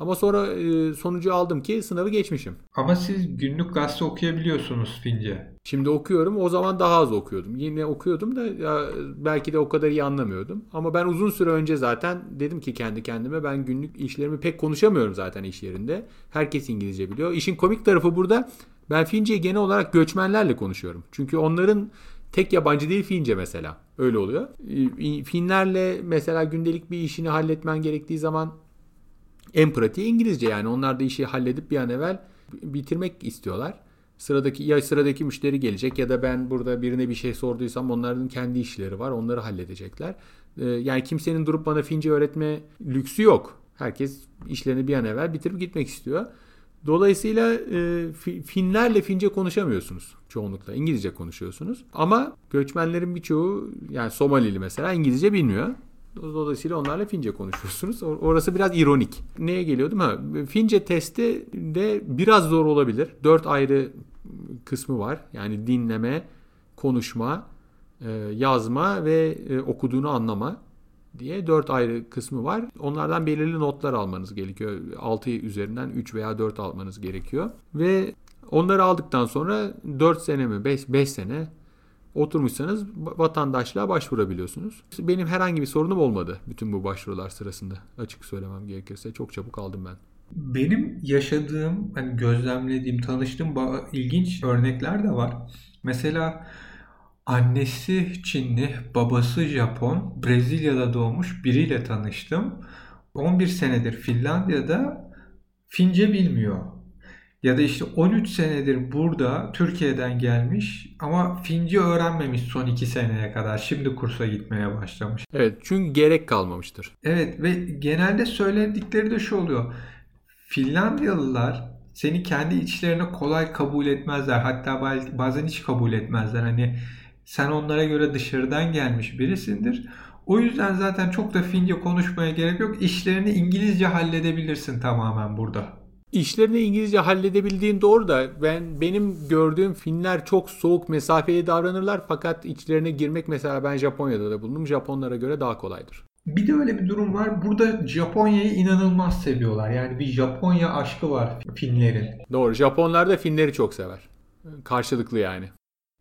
Ama sonra e, sonucu aldım ki sınavı geçmişim. Ama siz günlük gazete okuyabiliyorsunuz Fince. Şimdi okuyorum. O zaman daha az okuyordum. Yine okuyordum da ya, belki de o kadar iyi anlamıyordum. Ama ben uzun süre önce zaten dedim ki kendi kendime ben günlük işlerimi pek konuşamıyorum zaten iş yerinde. Herkes İngilizce biliyor. İşin komik tarafı burada ben Fince'yi genel olarak göçmenlerle konuşuyorum. Çünkü onların tek yabancı değil Fince mesela. Öyle oluyor. Finlerle mesela gündelik bir işini halletmen gerektiği zaman en pratiği İngilizce yani. Onlar da işi halledip bir an evvel bitirmek istiyorlar. Sıradaki ya sıradaki müşteri gelecek ya da ben burada birine bir şey sorduysam onların kendi işleri var. Onları halledecekler. Ee, yani kimsenin durup bana Fince öğretme lüksü yok. Herkes işlerini bir an evvel bitirip gitmek istiyor. Dolayısıyla e, Finlerle Fince konuşamıyorsunuz çoğunlukla. İngilizce konuşuyorsunuz. Ama göçmenlerin birçoğu yani Somalili mesela İngilizce bilmiyor. Dolayısıyla onlarla Fince konuşuyorsunuz. Orası biraz ironik. Neye geliyordum? Ha, Fince testi de biraz zor olabilir. Dört ayrı kısmı var. Yani dinleme, konuşma, e, yazma ve e, okuduğunu anlama diye dört ayrı kısmı var. Onlardan belirli notlar almanız gerekiyor. 6 üzerinden 3 veya 4 almanız gerekiyor. Ve onları aldıktan sonra 4 sene mi 5, 5 sene oturmuşsanız vatandaşlığa başvurabiliyorsunuz. Benim herhangi bir sorunum olmadı bütün bu başvurular sırasında. Açık söylemem gerekirse çok çabuk aldım ben. Benim yaşadığım, hani gözlemlediğim, tanıştığım ilginç örnekler de var. Mesela annesi Çinli, babası Japon, Brezilya'da doğmuş biriyle tanıştım. 11 senedir Finlandiya'da Fince bilmiyor. Ya da işte 13 senedir burada Türkiye'den gelmiş ama Fince öğrenmemiş son 2 seneye kadar. Şimdi kursa gitmeye başlamış. Evet çünkü gerek kalmamıştır. Evet ve genelde söyledikleri de şu oluyor. Finlandiyalılar seni kendi içlerine kolay kabul etmezler. Hatta bazen hiç kabul etmezler. Hani sen onlara göre dışarıdan gelmiş birisindir. O yüzden zaten çok da Fince konuşmaya gerek yok. İşlerini İngilizce halledebilirsin tamamen burada. İşlerini İngilizce halledebildiğin doğru da ben benim gördüğüm Finler çok soğuk mesafeli davranırlar fakat içlerine girmek mesela ben Japonya'da da bulundum. Japonlara göre daha kolaydır. Bir de öyle bir durum var. Burada Japonya'yı inanılmaz seviyorlar. Yani bir Japonya aşkı var Finlerin. Doğru. Japonlar da Finleri çok sever. Karşılıklı yani.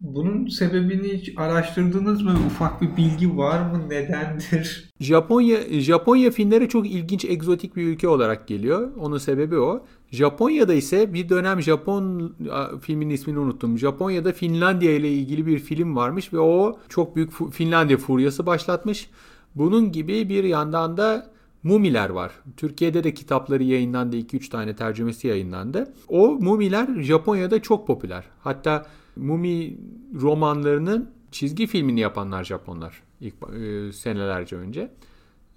Bunun sebebini hiç araştırdınız mı? Ufak bir bilgi var mı? Nedendir? Japonya Japonya Finlere çok ilginç egzotik bir ülke olarak geliyor. Onun sebebi o. Japonya'da ise bir dönem Japon filmin ismini unuttum. Japonya'da Finlandiya ile ilgili bir film varmış ve o çok büyük Finlandiya furyası başlatmış. Bunun gibi bir yandan da Mumiler var. Türkiye'de de kitapları yayınlandı. 2-3 tane tercümesi yayınlandı. O Mumiler Japonya'da çok popüler. Hatta Mumi romanlarının çizgi filmini yapanlar Japonlar ilk e, senelerce önce.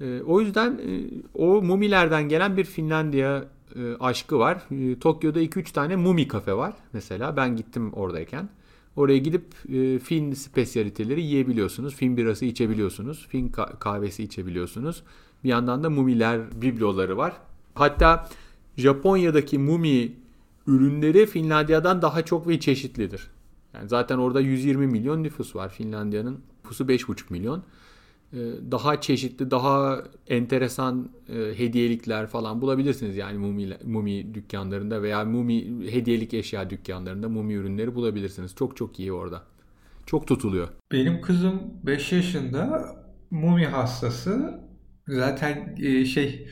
E, o yüzden e, o Mumilerden gelen bir Finlandiya e, aşkı var. E, Tokyo'da 2-3 tane Mumi kafe var mesela. Ben gittim oradayken. Oraya gidip e, Fin spesiyaliteleri yiyebiliyorsunuz. Fin birası içebiliyorsunuz. Fin kahvesi içebiliyorsunuz. Bir yandan da mumiler bibloları var. Hatta Japonya'daki mumi ürünleri Finlandiya'dan daha çok ve çeşitlidir. Yani zaten orada 120 milyon nüfus var. Finlandiya'nın nüfusu 5,5 milyon. Ee, daha çeşitli, daha enteresan e, hediyelikler falan bulabilirsiniz. Yani mumi, mumi dükkanlarında veya mumi hediyelik eşya dükkanlarında mumi ürünleri bulabilirsiniz. Çok çok iyi orada. Çok tutuluyor. Benim kızım 5 yaşında mumi hastası. Zaten e, şey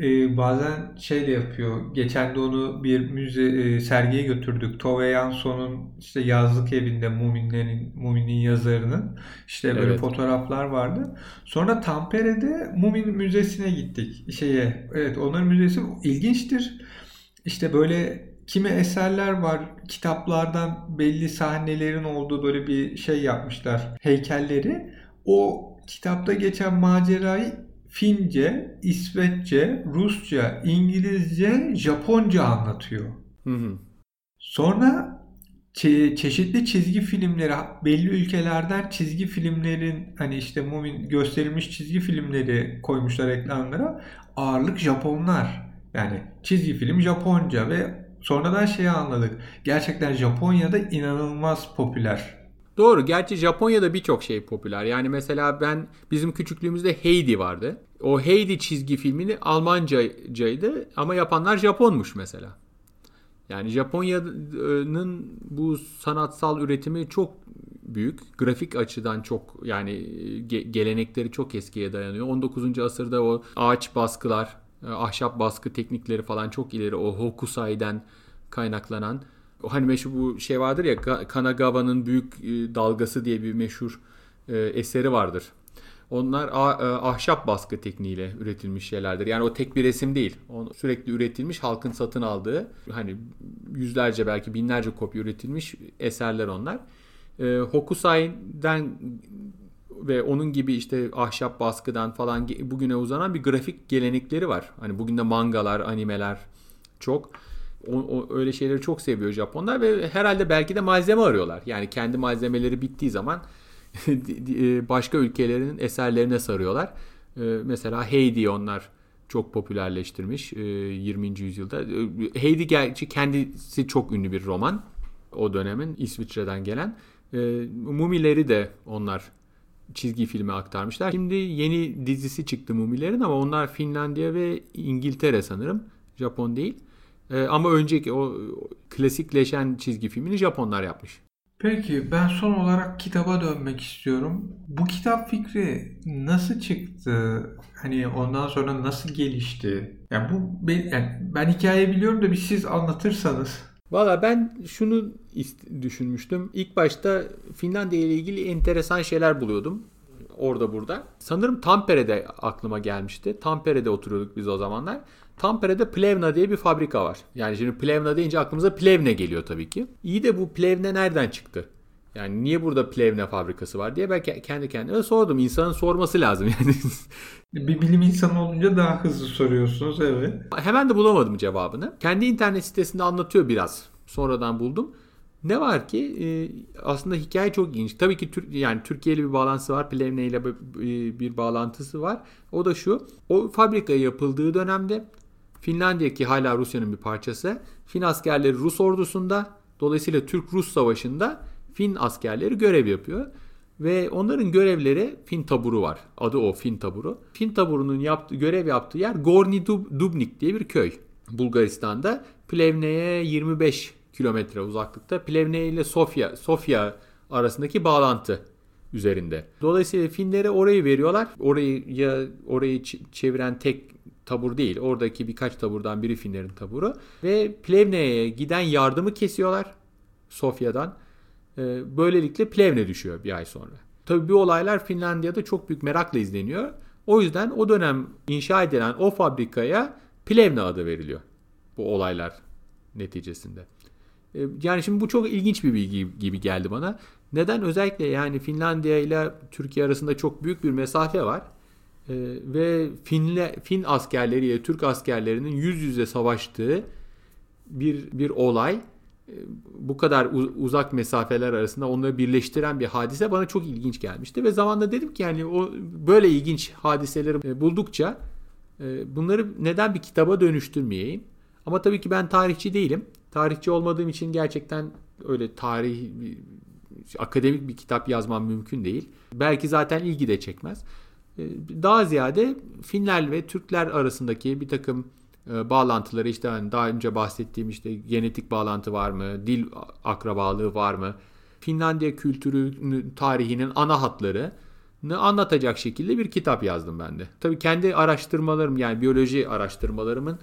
e, bazen şey de yapıyor. Geçen de onu bir müze e, sergiye götürdük. Tove Jansson'un işte yazlık evinde Muminlerin Mumin'in yazarının işte böyle evet. fotoğraflar vardı. Sonra Tampere'de Mumin Müzesi'ne gittik. Şeye evet onların müzesi ilginçtir. İşte böyle kimi eserler var. Kitaplardan belli sahnelerin olduğu böyle bir şey yapmışlar. Heykelleri. O kitapta geçen macerayı Fince, İsveççe, Rusça, İngilizce, Japonca anlatıyor. Hı hı. Sonra çe- çeşitli çizgi filmleri belli ülkelerden çizgi filmlerin hani işte Mumin gösterilmiş çizgi filmleri koymuşlar ekranlara. Ağırlık Japonlar. Yani çizgi film Japonca ve sonradan şeyi anladık. Gerçekten Japonya'da inanılmaz popüler Doğru. Gerçi Japonya'da birçok şey popüler. Yani mesela ben bizim küçüklüğümüzde Heidi vardı. O Heidi çizgi filmini Almancaydı ama yapanlar Japonmuş mesela. Yani Japonya'nın bu sanatsal üretimi çok büyük. Grafik açıdan çok yani ge- gelenekleri çok eskiye dayanıyor. 19. asırda o ağaç baskılar, ahşap baskı teknikleri falan çok ileri. O Hokusai'den kaynaklanan hani meşhur bu şey vardır ya Kanagawa'nın büyük e, dalgası diye bir meşhur e, eseri vardır. Onlar e, ahşap baskı tekniğiyle üretilmiş şeylerdir. Yani o tek bir resim değil. O sürekli üretilmiş, halkın satın aldığı, hani yüzlerce belki binlerce kopya üretilmiş eserler onlar. Hokusai'den ve onun gibi işte ahşap baskıdan falan bugüne uzanan bir grafik gelenekleri var. Hani bugün de mangalar, animeler çok o, o, öyle şeyleri çok seviyor Japonlar ve herhalde belki de malzeme arıyorlar. Yani kendi malzemeleri bittiği zaman e, (laughs) başka ülkelerin eserlerine sarıyorlar. E, mesela Heidi onlar çok popülerleştirmiş 20. E, yüzyılda. Heidi gerçi kendisi çok ünlü bir roman. O dönemin İsviçre'den gelen. Mumileri de onlar çizgi filme aktarmışlar. Şimdi yeni dizisi çıktı Mumilerin ama onlar Finlandiya ve İngiltere sanırım. Japon değil. Ama önceki o klasikleşen çizgi filmini Japonlar yapmış. Peki ben son olarak kitaba dönmek istiyorum. Bu kitap fikri nasıl çıktı? Hani ondan sonra nasıl gelişti? Yani bu ben, yani ben hikaye biliyorum da bir siz anlatırsanız. Valla ben şunu düşünmüştüm. İlk başta Finlandiya ile ilgili enteresan şeyler buluyordum. Orada burada. Sanırım Tampere'de aklıma gelmişti. Tampere'de oturuyorduk biz o zamanlar. Tampere'de Plevna diye bir fabrika var. Yani şimdi Plevna deyince aklımıza Plevne geliyor tabii ki. İyi de bu Plevne nereden çıktı? Yani niye burada Plevne fabrikası var diye ben kendi kendime sordum. İnsanın sorması lazım (laughs) yani. Bir bilim insanı olunca daha hızlı soruyorsunuz evet. Hemen de bulamadım cevabını. Kendi internet sitesinde anlatıyor biraz. Sonradan buldum. Ne var ki e, aslında hikaye çok ilginç. Tabii ki yani Türkiye ile bir bağlantısı var. Plevne ile bir bağlantısı var. O da şu. O fabrika yapıldığı dönemde Finlandiya ki hala Rusya'nın bir parçası. Fin askerleri Rus ordusunda dolayısıyla Türk-Rus savaşında Fin askerleri görev yapıyor. Ve onların görevleri Fin taburu var. Adı o Fin taburu. Fin taburunun yaptığı, görev yaptığı yer Gorni Dubnik diye bir köy. Bulgaristan'da Plevne'ye 25 kilometre uzaklıkta. Plevne ile Sofya, Sofya arasındaki bağlantı üzerinde. Dolayısıyla Finlere orayı veriyorlar. Orayı ya orayı çeviren tek tabur değil. Oradaki birkaç taburdan biri Finlerin taburu. Ve Plevne'ye giden yardımı kesiyorlar Sofya'dan. Ee, böylelikle Plevne düşüyor bir ay sonra. Tabii bu olaylar Finlandiya'da çok büyük merakla izleniyor. O yüzden o dönem inşa edilen o fabrikaya Plevne adı veriliyor. Bu olaylar neticesinde. Ee, yani şimdi bu çok ilginç bir bilgi gibi geldi bana. Neden? Özellikle yani Finlandiya ile Türkiye arasında çok büyük bir mesafe var. Ee, ve Finle, Fin askerleriyle Türk askerlerinin yüz yüze savaştığı bir bir olay ee, bu kadar uzak mesafeler arasında onları birleştiren bir hadise bana çok ilginç gelmişti ve zamanla dedim ki yani o böyle ilginç hadiseleri e, buldukça e, bunları neden bir kitaba dönüştürmeyeyim? Ama tabii ki ben tarihçi değilim. Tarihçi olmadığım için gerçekten öyle tarih akademik bir kitap yazmam mümkün değil. Belki zaten ilgi de çekmez. Ee, daha ziyade Finler ve Türkler arasındaki bir takım e, bağlantıları işte hani daha önce bahsettiğim işte genetik bağlantı var mı, dil akrabalığı var mı, Finlandiya kültürü tarihinin ana hatları anlatacak şekilde bir kitap yazdım ben de. Tabii kendi araştırmalarım yani biyoloji araştırmalarımın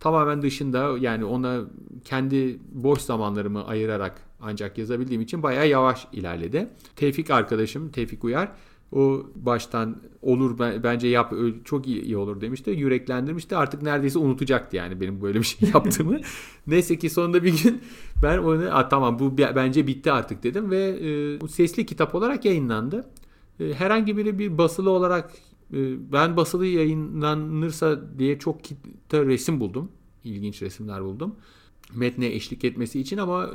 tamamen dışında yani ona kendi boş zamanlarımı ayırarak ancak yazabildiğim için bayağı yavaş ilerledi. Tevfik arkadaşım Tevfik Uyar o baştan olur bence yap çok iyi, olur demişti. Yüreklendirmişti. Artık neredeyse unutacaktı yani benim böyle bir şey (laughs) yaptığımı. Neyse ki sonunda bir gün (laughs) ben onu tamam bu bence bitti artık dedim ve e, sesli kitap olarak yayınlandı. E, herhangi biri bir basılı olarak e, ben basılı yayınlanırsa diye çok resim buldum. İlginç resimler buldum. Metne eşlik etmesi için ama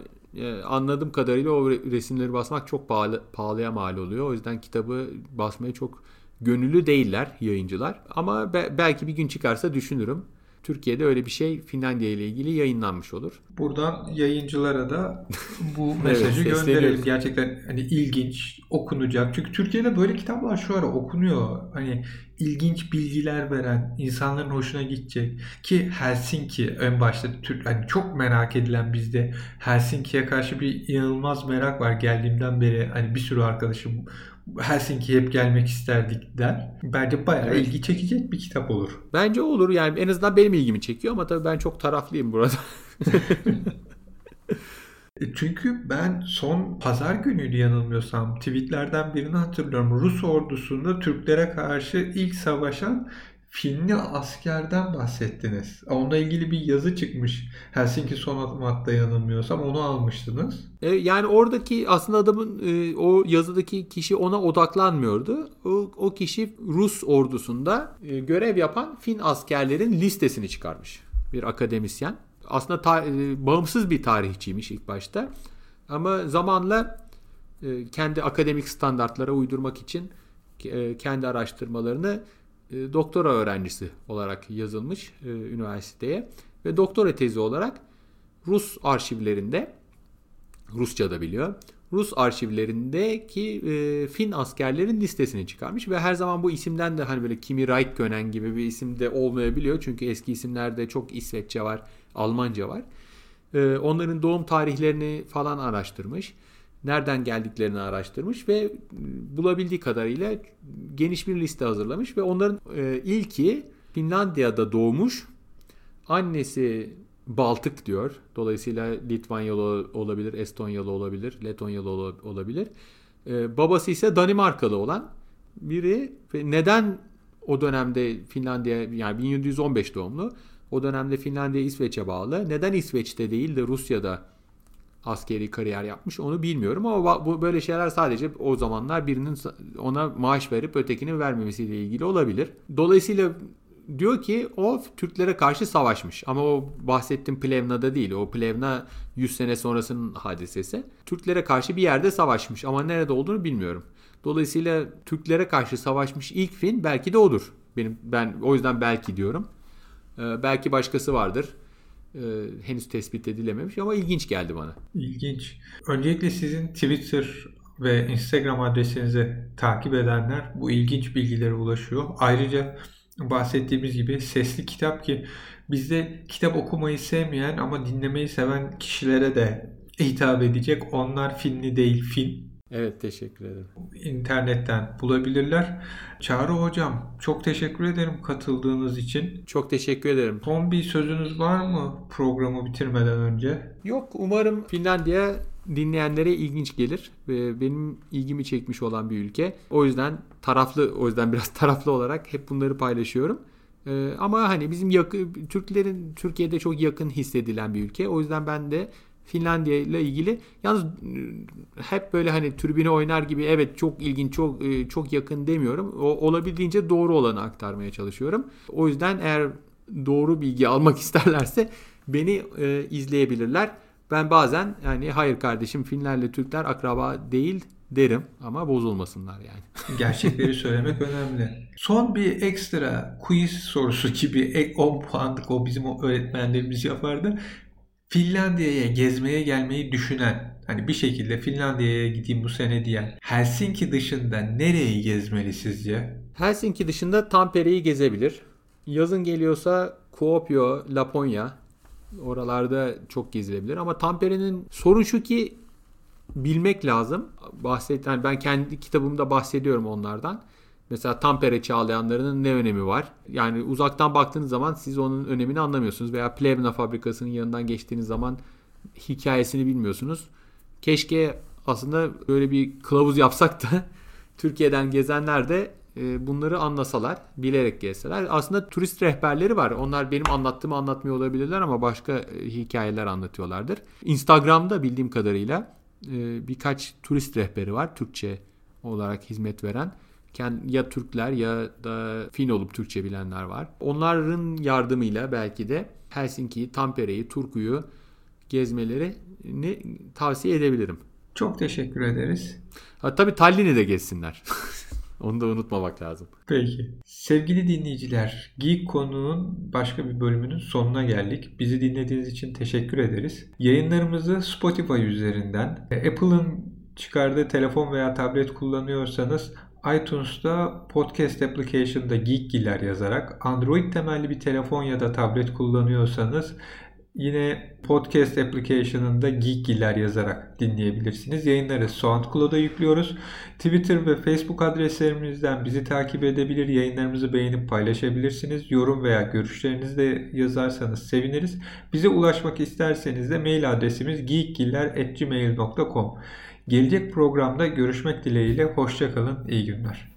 anladığım kadarıyla o resimleri basmak çok pahalı, pahalıya mal oluyor. O yüzden kitabı basmaya çok gönüllü değiller yayıncılar. Ama be, belki bir gün çıkarsa düşünürüm. Türkiye'de öyle bir şey Finlandiya ile ilgili yayınlanmış olur. Buradan yayıncılara da (laughs) bu mesajı evet, gönderelim. Gerçekten hani ilginç, okunacak. Çünkü Türkiye'de böyle kitaplar şu ara okunuyor. Hani ilginç bilgiler veren, insanların hoşuna gidecek. Ki Helsinki en başta Türk hani çok merak edilen bizde Helsinki'ye karşı bir inanılmaz merak var geldiğimden beri. Hani bir sürü arkadaşım Helsinki'ye hep gelmek isterdik der. Bence bayağı evet. ilgi çekecek bir kitap olur. Bence olur yani en azından benim ilgimi çekiyor ama tabii ben çok taraflıyım burada. (laughs) E, çünkü ben son pazar günüydü yanılmıyorsam tweetlerden birini hatırlıyorum. Rus ordusunda Türklere karşı ilk savaşan Finli askerden bahsettiniz. Onunla ilgili bir yazı çıkmış. Helsinki Sonamat'ta yanılmıyorsam onu almıştınız. E, yani oradaki aslında adamın e, o yazıdaki kişi ona odaklanmıyordu. O, o kişi Rus ordusunda e, görev yapan Fin askerlerin listesini çıkarmış. Bir akademisyen. Aslında ta, bağımsız bir tarihçiymiş ilk başta. Ama zamanla kendi akademik standartlara uydurmak için kendi araştırmalarını doktora öğrencisi olarak yazılmış e, üniversiteye ve doktora tezi olarak Rus arşivlerinde Rusça da biliyor. Rus arşivlerindeki e, Fin askerlerin listesini çıkarmış ve her zaman bu isimden de hani böyle Kimi Raikkonen gibi bir isim de olmayabiliyor. Çünkü eski isimlerde çok İsveççe var, Almanca var. E, onların doğum tarihlerini falan araştırmış nereden geldiklerini araştırmış ve bulabildiği kadarıyla geniş bir liste hazırlamış ve onların e, ilki Finlandiya'da doğmuş. Annesi Baltık diyor. Dolayısıyla Litvanyalı olabilir, Estonyalı olabilir, Letonyalı olabilir. E, babası ise Danimarkalı olan biri neden o dönemde Finlandiya yani 1715 doğumlu o dönemde Finlandiya İsveç'e bağlı. Neden İsveç'te değil de Rusya'da askeri kariyer yapmış onu bilmiyorum ama bu böyle şeyler sadece o zamanlar birinin ona maaş verip ötekinin vermemesiyle ilgili olabilir. Dolayısıyla diyor ki o Türklere karşı savaşmış ama o bahsettiğim Plevna'da değil. O Plevna 100 sene sonrasının hadisesi. Türklere karşı bir yerde savaşmış ama nerede olduğunu bilmiyorum. Dolayısıyla Türklere karşı savaşmış ilk Fin belki de odur. Benim ben o yüzden belki diyorum. Ee, belki başkası vardır e, henüz tespit edilememiş ama ilginç geldi bana. İlginç. Öncelikle sizin Twitter ve Instagram adresinizi takip edenler bu ilginç bilgilere ulaşıyor. Ayrıca bahsettiğimiz gibi sesli kitap ki bizde kitap okumayı sevmeyen ama dinlemeyi seven kişilere de hitap edecek. Onlar filmli değil film. Evet teşekkür ederim. İnternetten bulabilirler. Çağrı Hocam çok teşekkür ederim katıldığınız için. Çok teşekkür ederim. Son bir sözünüz var mı programı bitirmeden önce? Yok umarım Finlandiya dinleyenlere ilginç gelir. Benim ilgimi çekmiş olan bir ülke. O yüzden taraflı o yüzden biraz (laughs) taraflı olarak hep bunları paylaşıyorum. Ee, ama hani bizim yakın Türklerin Türkiye'de çok yakın hissedilen bir ülke. O yüzden ben de Finlandiya ile ilgili. Yalnız ıı, hep böyle hani tribüne oynar gibi evet çok ilginç, çok ıı, çok yakın demiyorum. O olabildiğince doğru olanı aktarmaya çalışıyorum. O yüzden eğer doğru bilgi almak (laughs) isterlerse beni e, izleyebilirler. Ben bazen yani hayır kardeşim Finlerle Türkler akraba değil derim ama bozulmasınlar yani. (laughs) Gerçekleri söylemek önemli. Son bir ekstra quiz sorusu gibi 10 puanlık o bizim öğretmenlerimiz yapardı. Finlandiya'ya gezmeye gelmeyi düşünen, hani bir şekilde Finlandiya'ya gideyim bu sene diyen Helsinki dışında nereyi gezmeli sizce? Helsinki dışında Tampere'yi gezebilir. Yazın geliyorsa Kuopio, Laponya oralarda çok gezilebilir ama Tampere'nin sorun şu ki bilmek lazım. Bahset yani ben kendi kitabımda bahsediyorum onlardan. Mesela Tampere çağlayanlarının ne önemi var? Yani uzaktan baktığınız zaman siz onun önemini anlamıyorsunuz. Veya Plevna fabrikasının yanından geçtiğiniz zaman hikayesini bilmiyorsunuz. Keşke aslında böyle bir kılavuz yapsak da (laughs) Türkiye'den gezenler de e, bunları anlasalar, bilerek gezseler. Aslında turist rehberleri var. Onlar benim anlattığımı anlatmıyor olabilirler ama başka e, hikayeler anlatıyorlardır. Instagram'da bildiğim kadarıyla e, birkaç turist rehberi var Türkçe olarak hizmet veren ya Türkler ya da Fin olup Türkçe bilenler var. Onların yardımıyla belki de Helsinki'yi, Tampere'yi, Turku'yu gezmeleri tavsiye edebilirim. Çok teşekkür ederiz. Ha, tabii Tallinn'i de gezsinler. (laughs) Onu da unutmamak lazım. Peki. Sevgili dinleyiciler, Geek konunun başka bir bölümünün sonuna geldik. Bizi dinlediğiniz için teşekkür ederiz. Yayınlarımızı Spotify üzerinden, Apple'ın çıkardığı telefon veya tablet kullanıyorsanız iTunes'ta Podcast Application'da Geekgiller yazarak Android temelli bir telefon ya da tablet kullanıyorsanız yine Podcast Application'ında Geekgiller yazarak dinleyebilirsiniz. Yayınları SoundCloud'a yüklüyoruz. Twitter ve Facebook adreslerimizden bizi takip edebilir, yayınlarımızı beğenip paylaşabilirsiniz. Yorum veya görüşlerinizi de yazarsanız seviniriz. Bize ulaşmak isterseniz de mail adresimiz geekgiller.gmail.com Gelecek programda görüşmek dileğiyle hoşçakalın, iyi günler.